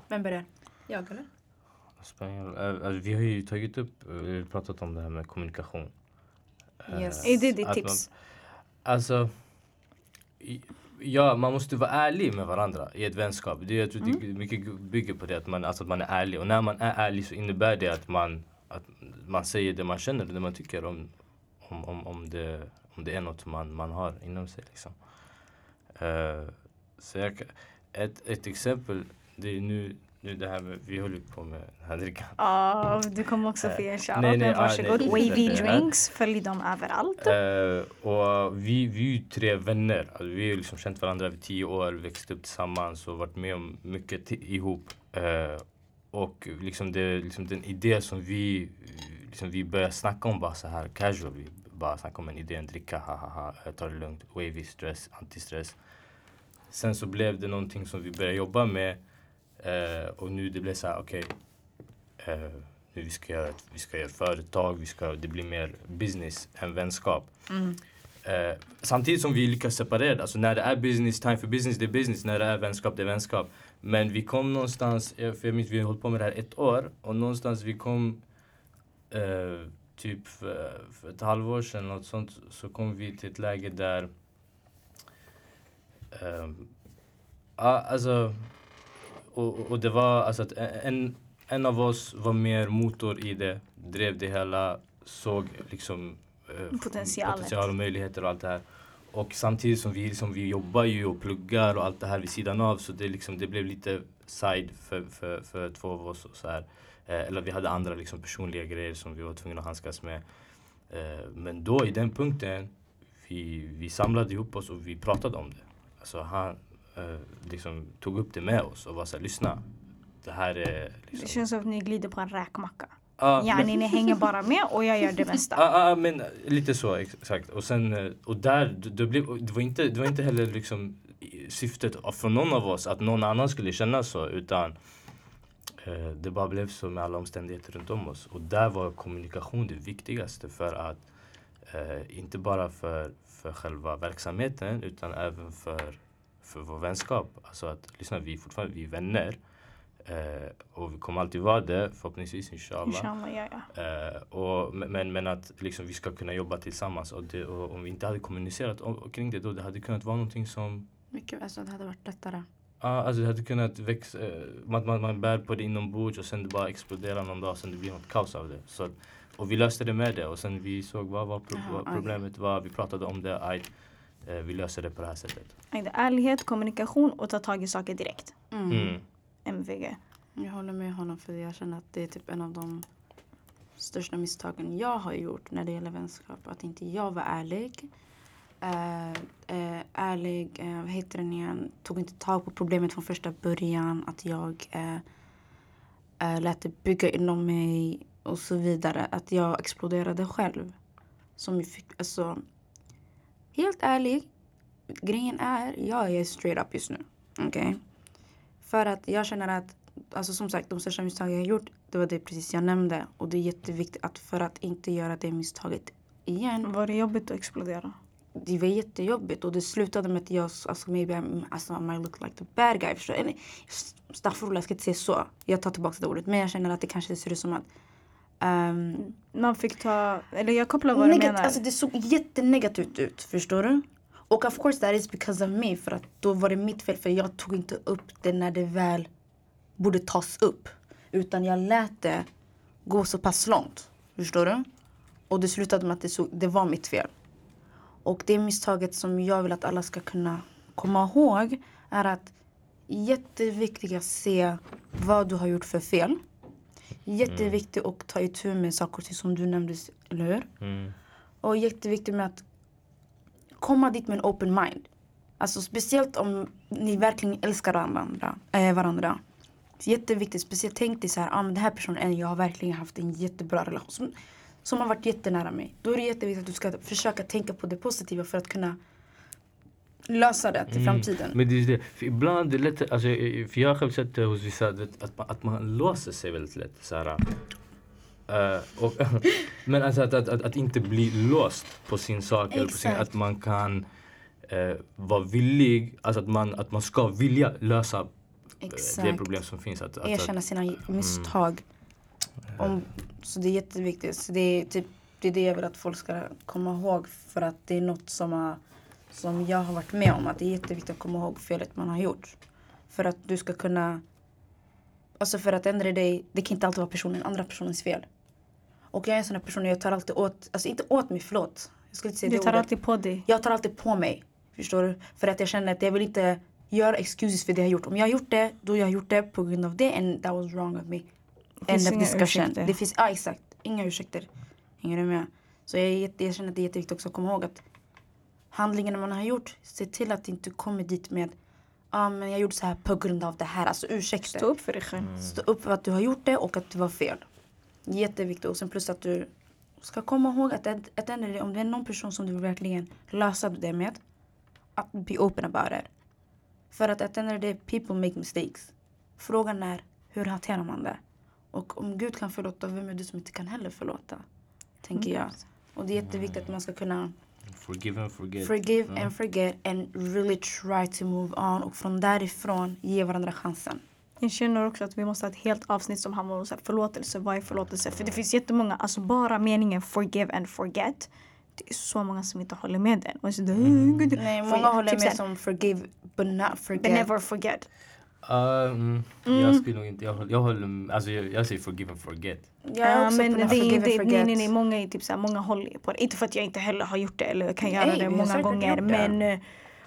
Vem börjar? Jag eller? Eh, Alltså, vi har ju tagit upp, pratat om det här med kommunikation. Eh, Yes. Är det ditt tips? Man, alltså, ja, man måste vara ärlig med varandra i ett vänskap. Det, jag tror Mm. det mycket bygger på det, att man, alltså, att man är ärlig. Och när man är ärlig så innebär det att man, att man säger det man känner, det man tycker om, om, om, om, det, om det är något man, man har inom sig. Liksom. Eh, så jag, ett, ett exempel, det är nu, nu det här med, vi håller på med den här drickan. Ja, du kommer också ge en Nej, shoutout. nej, men Varsågod. nej. Wavy. Drinks, följ dem överallt. Eh, och vi, vi är ju tre vänner. Alltså, vi har ju liksom känt varandra i tio år, växt upp tillsammans och varit med om mycket ihop. Eh, och liksom det, liksom den idé som vi, liksom vi började snacka om bara så här casual. Vi bara snackade om en idé, en dricka, ha ha ha, ta det lugnt, wavy stress, antistress. Sen så blev det någonting som vi började jobba med eh, och nu det blev så här, okej. eh, nu vi ska göra, vi ska göra företag, vi ska, det blir mer business än vänskap. Eh, samtidigt som vi lyckas separera, alltså när det är business, time for business, det är business. När det är vänskap, det är vänskap. Men vi kom någonstans, eh, för jag minns vi har hållit på med det här ett år och någonstans vi kom eh, typ för, för ett halvår sedan något sånt så kom vi till ett läge där Ja, alltså och, och det var alltså att en, en av oss var mer motor i det, drev det hela, såg liksom eh, potential och möjligheter och allt det här. Och samtidigt som vi, liksom, vi jobbar ju och pluggar och allt det här vid sidan av så det, liksom, det blev lite side för, för, för två av oss. Och så här. Eh, eller vi hade andra liksom, personliga grejer som vi var tvungna att handskas med. Eh, men då i den punkten, vi, vi samlade ihop oss och vi pratade om det. Alltså han eh, liksom, tog upp det med oss och var såhär, lyssna. Det här är Det liksom... känns som att ni glider på en räkmacka. Ja, men- Yani ni hänger bara med och jag gör det mesta. Ja, ja, men lite så exakt. Och sen, eh, och där, det, det, blev, det, var inte, det var inte heller liksom syftet från någon av oss att någon annan skulle känna så utan eh, det bara blev så med alla omständigheter runt om oss. Och där var kommunikation det viktigaste för att eh, inte bara för, för själva verksamheten utan även för, för vår vänskap. Alltså att lyssna, vi är fortfarande vi är vänner. Eh, och vi kommer alltid vara det förhoppningsvis inshallah. Inshallah, ja, ja. Eh, och, men, men att liksom, vi ska kunna jobba tillsammans. Och, det, och om vi inte hade kommunicerat om, kring det då, det hade kunnat vara någonting som Mycket, alltså det hade varit lättare. Ja, alltså det hade kunnat växa, eh, man, man, man bär på det inombords och sen det bara exploderar någon dag, sen det blir något kaos av det. Så, att- och vi löste det med det och sen vi såg vad, vad, pro, aj. problemet var, vi pratade om det, eh, vi löser det på det här sättet. Ärlighet, kommunikation och ta tag i saker direkt. Mm. Mm. MVG. Jag håller med honom för jag känner att det är typ en av de största misstagen jag har gjort när det gäller vänskap. Att inte jag var ärlig. Eh, eh, ärlig, eh, vad heter den igen, tog inte tag på problemet från första början. Att jag eh, eh, lät det bygga inom mig och så vidare. Att jag exploderade själv. Som jag fick, alltså, helt ärlig, grejen är, jag är straight up just nu. Okej? För att jag känner att, alltså som sagt, de största misstagen jag har gjort, det var det precis jag nämnde. Och det är jätteviktigt att för att inte göra det misstaget igen. Var det jobbigt att explodera? Det var jättejobbigt och det slutade med att jag, alltså maybe I'm, alltså, I might look like the bad guy. Förstår du? Eller, Staffordullah, jag ska inte säga så. Jag tar tillbaka det ordet. Men jag känner att det kanske ser ut som att ehm, Man fick ta, eller jag kopplar vad du Negat- menar. Alltså det såg jättenegativt ut, förstår du? Och of course that is because of me. För att då var det mitt fel för jag tog inte upp det när det väl borde tas upp. Utan jag lät det gå så pass långt. Förstår du? Och det slutade med att det, såg, det var mitt fel. Och det misstaget som jag vill att alla ska kunna komma ihåg är att jätteviktigt att se vad du har gjort för fel. Jätteviktigt att ta itu med saker och ting som du nämnde, eller hur? Mm. Och jätteviktigt med att komma dit med en open mind. Alltså speciellt om ni verkligen älskar varandra. Äh, varandra. Jätteviktigt, speciellt tänk dig så här, ah, men den här personen, jag har verkligen haft en jättebra relation. Som, som har varit jättenära mig. Då är det jätteviktigt att du ska försöka tänka på det positiva för att kunna lösa det till framtiden. Men det är det, för ibland är det lätt, alltså, för jag har själv sett det hos vissa, att man, att man låser sig väldigt lätt. Så här, eh, och, men alltså att, att, att, att inte bli låst på sin sak. Eller på sin, att man kan eh, vara villig, alltså att man, att man ska vilja lösa eh, det Exakt. problem som finns. Att, att, Erkänna sina misstag. Om, så det är jätteviktigt. Så det, är typ, det är det jag vill att folk ska komma ihåg. För att det är något som, har, som jag har varit med om. Att det är jätteviktigt att komma ihåg felet man har gjort. För att du ska kunna... Alltså för att ändra dig, det kan inte alltid vara personen, andra personens fel. Och jag är en sån här person, jag tar alltid åt, alltså inte åt mig, förlåt. Jag skulle inte säga Du det tar ordet. alltid på dig. Jag tar alltid på mig. Förstår du? För att jag känner att jag vill inte göra excuses för det jag har gjort. Om jag har gjort det, då jag har gjort det på grund av det and that was wrong of me. finns End of inga discussion. ursäkter. Det finns, ja exakt, inga ursäkter. Hänger du med? Så jag, jag känner att det är jätteviktigt också att komma ihåg att handlingarna man har gjort, se till att det inte kommer dit med Ja ah, men jag gjorde så här på grund av det här. Alltså ursäkter. Stå upp för dig själv. Stå upp för att du har gjort det och att det var fel. Jätteviktigt. Och sen plus att du ska komma ihåg att enda det, om det är någon person som du vill verkligen lösa det med. Att be open about it. För att ett enda det people make mistakes. Frågan är hur hanterar man det? Och om Gud kan förlåta, vem är du som inte kan heller förlåta? Tänker jag. Och det är jätteviktigt att man ska kunna Forgive and forget. forgive and forget and really try to move on. Och från därifrån ge varandra chansen. Jag känner också att vi måste ha ett helt avsnitt som handlar om så här förlåtelse. Vad är förlåtelse? För det finns jättemånga, alltså bara meningen forgive and forget. Det är så många som inte håller med den. Och så, mm. Nej, många håller typ med som forgive but not forget. But never forget. Uh, mm, Jag skulle nog inte, jag, håller- jag håller, alltså jag, jag säger forgive and forget. Jag är Ja, också men på det är forgive and nej, forget. nej, nej, många är typ så här, många håller på det. Inte för att jag inte heller har gjort det eller kan göra Nej, det vi har många gånger. gjort det.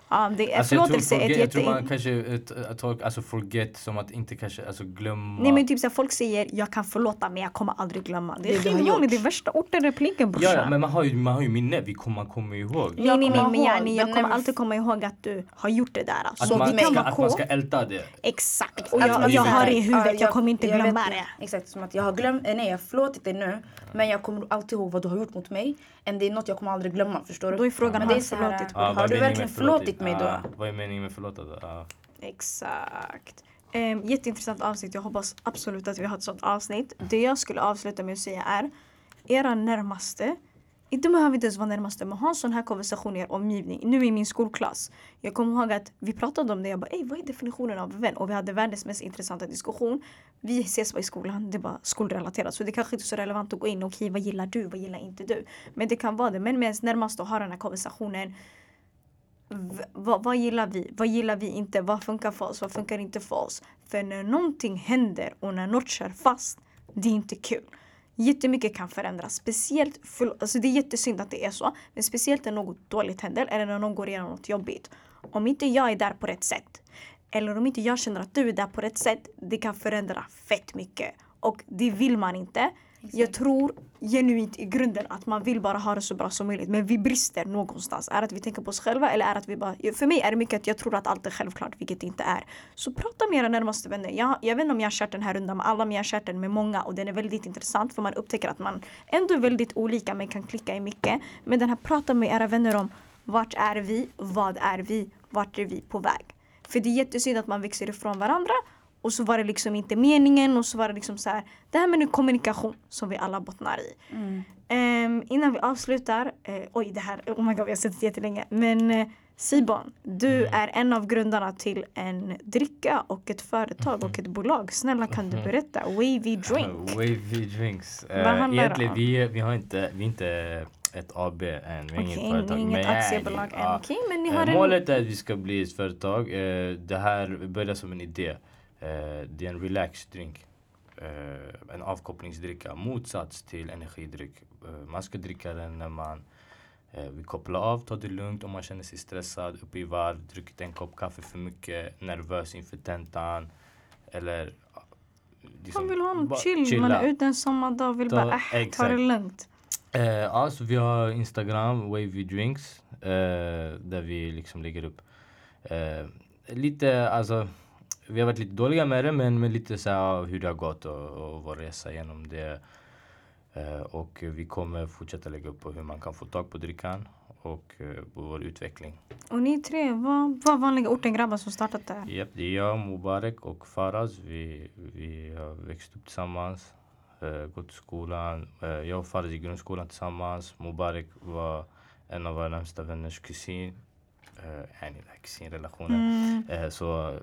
Men ja, det är Alltså jag, tror förlåtelse är forget, ett jag tror man kanske ett, ett, tolk, alltså forget som att inte kanske, alltså glömma. Nej men typ såhär, folk säger jag kan förlåta men jag kommer aldrig glömma. Det är skitvanligt, det är värsta orten-repliken brorsan. ja, ja, men man har ju, man har ju minne, vi kommer, man kommer ihåg. Nej nej nej men yani, jag kommer alltid komma ihåg att du har gjort det där. Att, Så man vi kan ska, att man ska älta det. Exakt. Och Att jag, jag har det i huvudet, ja, jag, kommer inte jag glömma det. Exakt, som att jag har glömt, eh, nej jag har förlåtit dig nu men jag kommer alltid ihåg vad du har gjort mot mig. And det är något jag kommer aldrig glömma, förstår du? Då är frågan, Men har det du är så här, förlåtit? Vad har du verkligen förlåtit mig då? Vad är meningen med förlåta då? Exakt. Um, jätteintressant avsnitt. Jag hoppas absolut att vi har ett sånt avsnitt. Det jag skulle avsluta med att säga är era närmaste inte behöver inte ens vara närmaste men ha en sån här konversation i er omgivning. Nu i min skolklass. Jag kommer ihåg att vi pratade om det. Jag bara Ey, vad är definitionen av vän? Och vi hade världens mest intressanta diskussion. Vi ses bara i skolan. Det är bara skolrelaterat. Så det kanske inte är så relevant att gå in. Okej, vad gillar du? Vad gillar inte du? Men det kan vara det. Men med ens närmaste och ha den här konversationen. V- vad, vad gillar vi? Vad gillar vi inte? Vad funkar för oss? Vad funkar inte för oss? För när någonting händer och när något kör fast, det är inte kul. Jättemycket kan förändras. Speciellt, för, alltså det är jättesynd att det är så. Men speciellt när något dåligt händer eller när någon går igenom något jobbigt. Om inte jag är där på rätt sätt. Eller om inte jag känner att du är där på rätt sätt. Det kan förändra fett mycket. Och det vill man inte. Jag tror genuint i grunden att man vill bara ha det så bra som möjligt. Men vi brister någonstans. Är det att vi tänker på oss själva eller är det att vi bara... För mig är det mycket att jag tror att allt är självklart, vilket det inte är. Så prata med era närmaste vänner. Jag, jag vet inte om jag har kört den här rundan med alla, men jag har kört den med många. Och den är väldigt intressant för man upptäcker att man ändå är väldigt olika men kan klicka i mycket. Men den här prata med era vänner om vart är vi? Vad är vi? Vart är vi på väg? För det är jättesynd att man växer ifrån varandra och så var det liksom inte meningen och så var det liksom så här. Det här med nu kommunikation som vi alla bottnar i. Ehm, innan vi avslutar, eh, oj det här, oh my god vi har suttit jättelänge. Men eh, Sibon, du är en av grundarna till en dricka och ett företag och ett bolag. Snälla kan du berätta? Wavy Drink. Wavy drinks. Vad Uh, handlar det egentligen, om? vi, vi har inte, vi inte ett AB än, vi har Okej, inget företag. inget men- aktiebolag än. ja. Okej, men ni Eh, har en... Målet är att vi ska bli ett företag. Eh, Det här började som en idé. Eh, Det är en relax drink. Eh, En avkopplingsdricka, motsats till energidryck. Eh, Man ska dricka den när man vill koppla av, ta det lugnt om man känner sig stressad, uppe i varv, druckit en kopp kaffe för mycket, nervös inför tentan. Eller liksom Man vill ha något chill, man är chilla. ute en sommardag och vill Ta- bara äh, ta det lugnt. Eh, ja, så vi har Instagram, Wavy Drinks, eh, där vi liksom lägger upp eh, lite, alltså vi har varit lite dåliga med det men med lite så här, hur det har gått och, och vår resa genom det. Eh, och vi kommer fortsätta lägga upp på hur man kan få tag på drickan och eh, på vår utveckling. Och ni tre var, var vanliga ortengrabbar som startat det här. Japp, det är jag, Mubarak och Faraz. Vi, vi har växt upp tillsammans, eh, gått till skolan. Jag och Faraz i grundskolan tillsammans. Mubarak var en av våra närmsta vänners kusin. Den här kusinrelationen. Mm. Eh, så,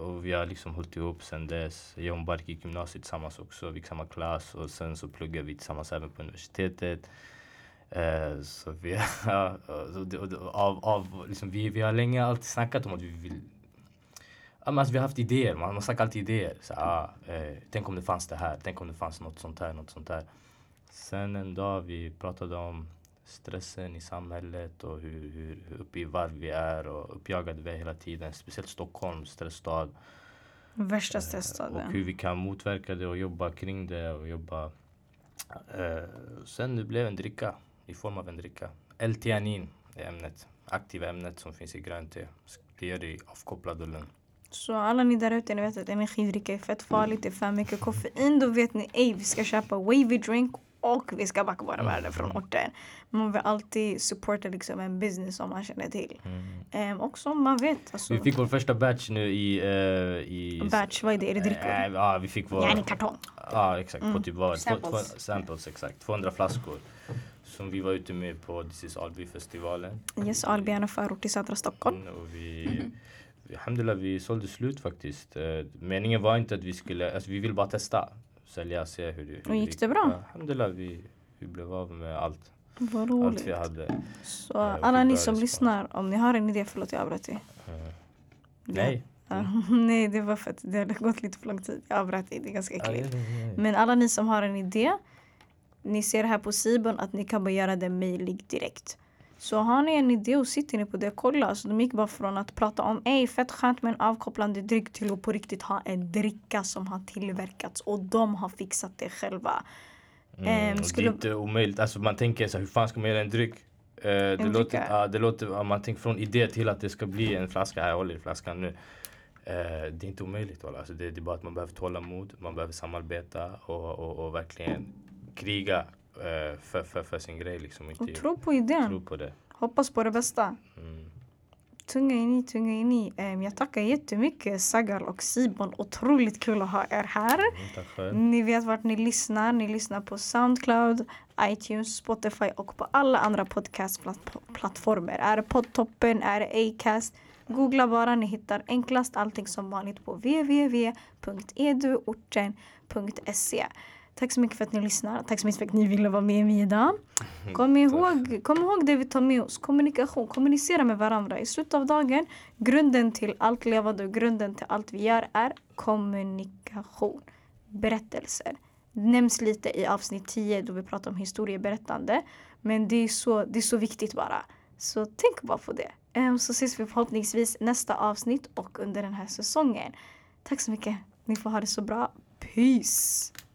och vi har liksom hållit ihop sen dess. Jag och Mubarak gick gymnasiet tillsammans också, vi gick samma klass och sen så pluggade vi tillsammans även på universitetet. Eh, så vi, av, av, liksom, vi, vi har länge alltid snackat om att vi vill alltså, vi har haft idéer, man, man snackar alltid idéer. Så, ah, eh, tänk om det fanns det här, tänk om det fanns något sånt här, något sånt här. Sen en dag vi pratade om stressen i samhället och hur, hur, hur uppe i varv vi är och uppjagade vi är hela tiden. Speciellt Stockholm, stressstad. Värsta Och stressstaden. hur vi kan motverka det och jobba kring det och jobba. Eh, sen det blev en dricka i form av en dricka. L-tianin är ämnet. Aktiva ämnet som finns i grönt te. Det gör dig avkopplad och lugn. Så alla ni där ute, ni vet att energidricka är fett farligt, det är för mycket koffein. Då vet ni, ej vi ska köpa wavy drink och vi ska backa våra värden från orten. Man vill alltid supporta liksom en business som man känner till. Um, och som man vet. Alltså, Vi fick vår första batch nu i... eh, i batch, vad är det? Är det drickor? Eh, ja, vi fick vår... Yani kartong. Ja, exakt. På typ vad? Samples. Samples, exakt. 200 flaskor. Som vi var ute med på This is Alby-festivalen. Yes, Alby är en förort i södra Stockholm. Mm, Och vi, vi, alhamdulillah, vi sålde slut faktiskt. Eh, Meningen var inte att vi skulle, alltså vi ville bara testa. Sälja, se hur det hur Och gick det bra? Ja, alhamdulillah, vi, vi blev av med allt. Vad Allt roligt. vi hade. Så Eh, alla ni som lyssnar, om ni har en idé, förlåt jag avbröt dig. Eh, Nej. Ja, nej, det var för att det hade gått lite för lång tid. Jag avbröt dig, det är ganska äckligt. Men alla ni som har en idé, ni ser här på Sibon att ni kan bara göra det mejlig direkt. Så har ni en idé och sitter ni på det, kolla. Alltså, de gick bara från att prata om ej fett skönt med en avkopplande dryck till att på riktigt ha en dricka som har tillverkats och de har fixat det själva. Mm, Ehm, skulle- Det är inte omöjligt. Alltså man tänker så här, hur fan ska man göra en dryck? Eh, det, En låter, ja, det låter, ja, man tänker från idé till att det ska bli en flaska. Här, håller i flaskan nu. Eh, det är inte omöjligt. Alltså det, det är bara att man behöver tålamod, man behöver samarbeta och, och, och verkligen kriga för, för, för sin grej. Liksom. Och Inte tro på idén. tro på det. Hoppas på det bästa. Mm. Tunga in i, tunga in i. Ehm, Jag tackar jättemycket Sagal och Sibon. Otroligt kul att ha er här. Mm. Ni vet vart ni lyssnar. Ni lyssnar på Soundcloud, iTunes, Spotify och på alla andra podcastplattformar. Är det Podtoppen? Är det Acast? Googla bara, ni hittar enklast allting som vanligt på www.eduorten.se. Tack så mycket för att ni lyssnar. Tack så mycket för att ni ville vara med mig idag. Kom ihåg, kom ihåg det vi tar med oss. Kommunikation, kommunicera med varandra. I slutet av dagen, grunden till allt levande och grunden till allt vi gör är kommunikation. Berättelser. Det nämns lite i avsnitt 10 då vi pratar om historieberättande. Men det är så, det är så viktigt bara. Så tänk bara på det. Ehm, Så ses vi förhoppningsvis nästa avsnitt och under den här säsongen. Tack så mycket. Ni får ha det så bra. Peace!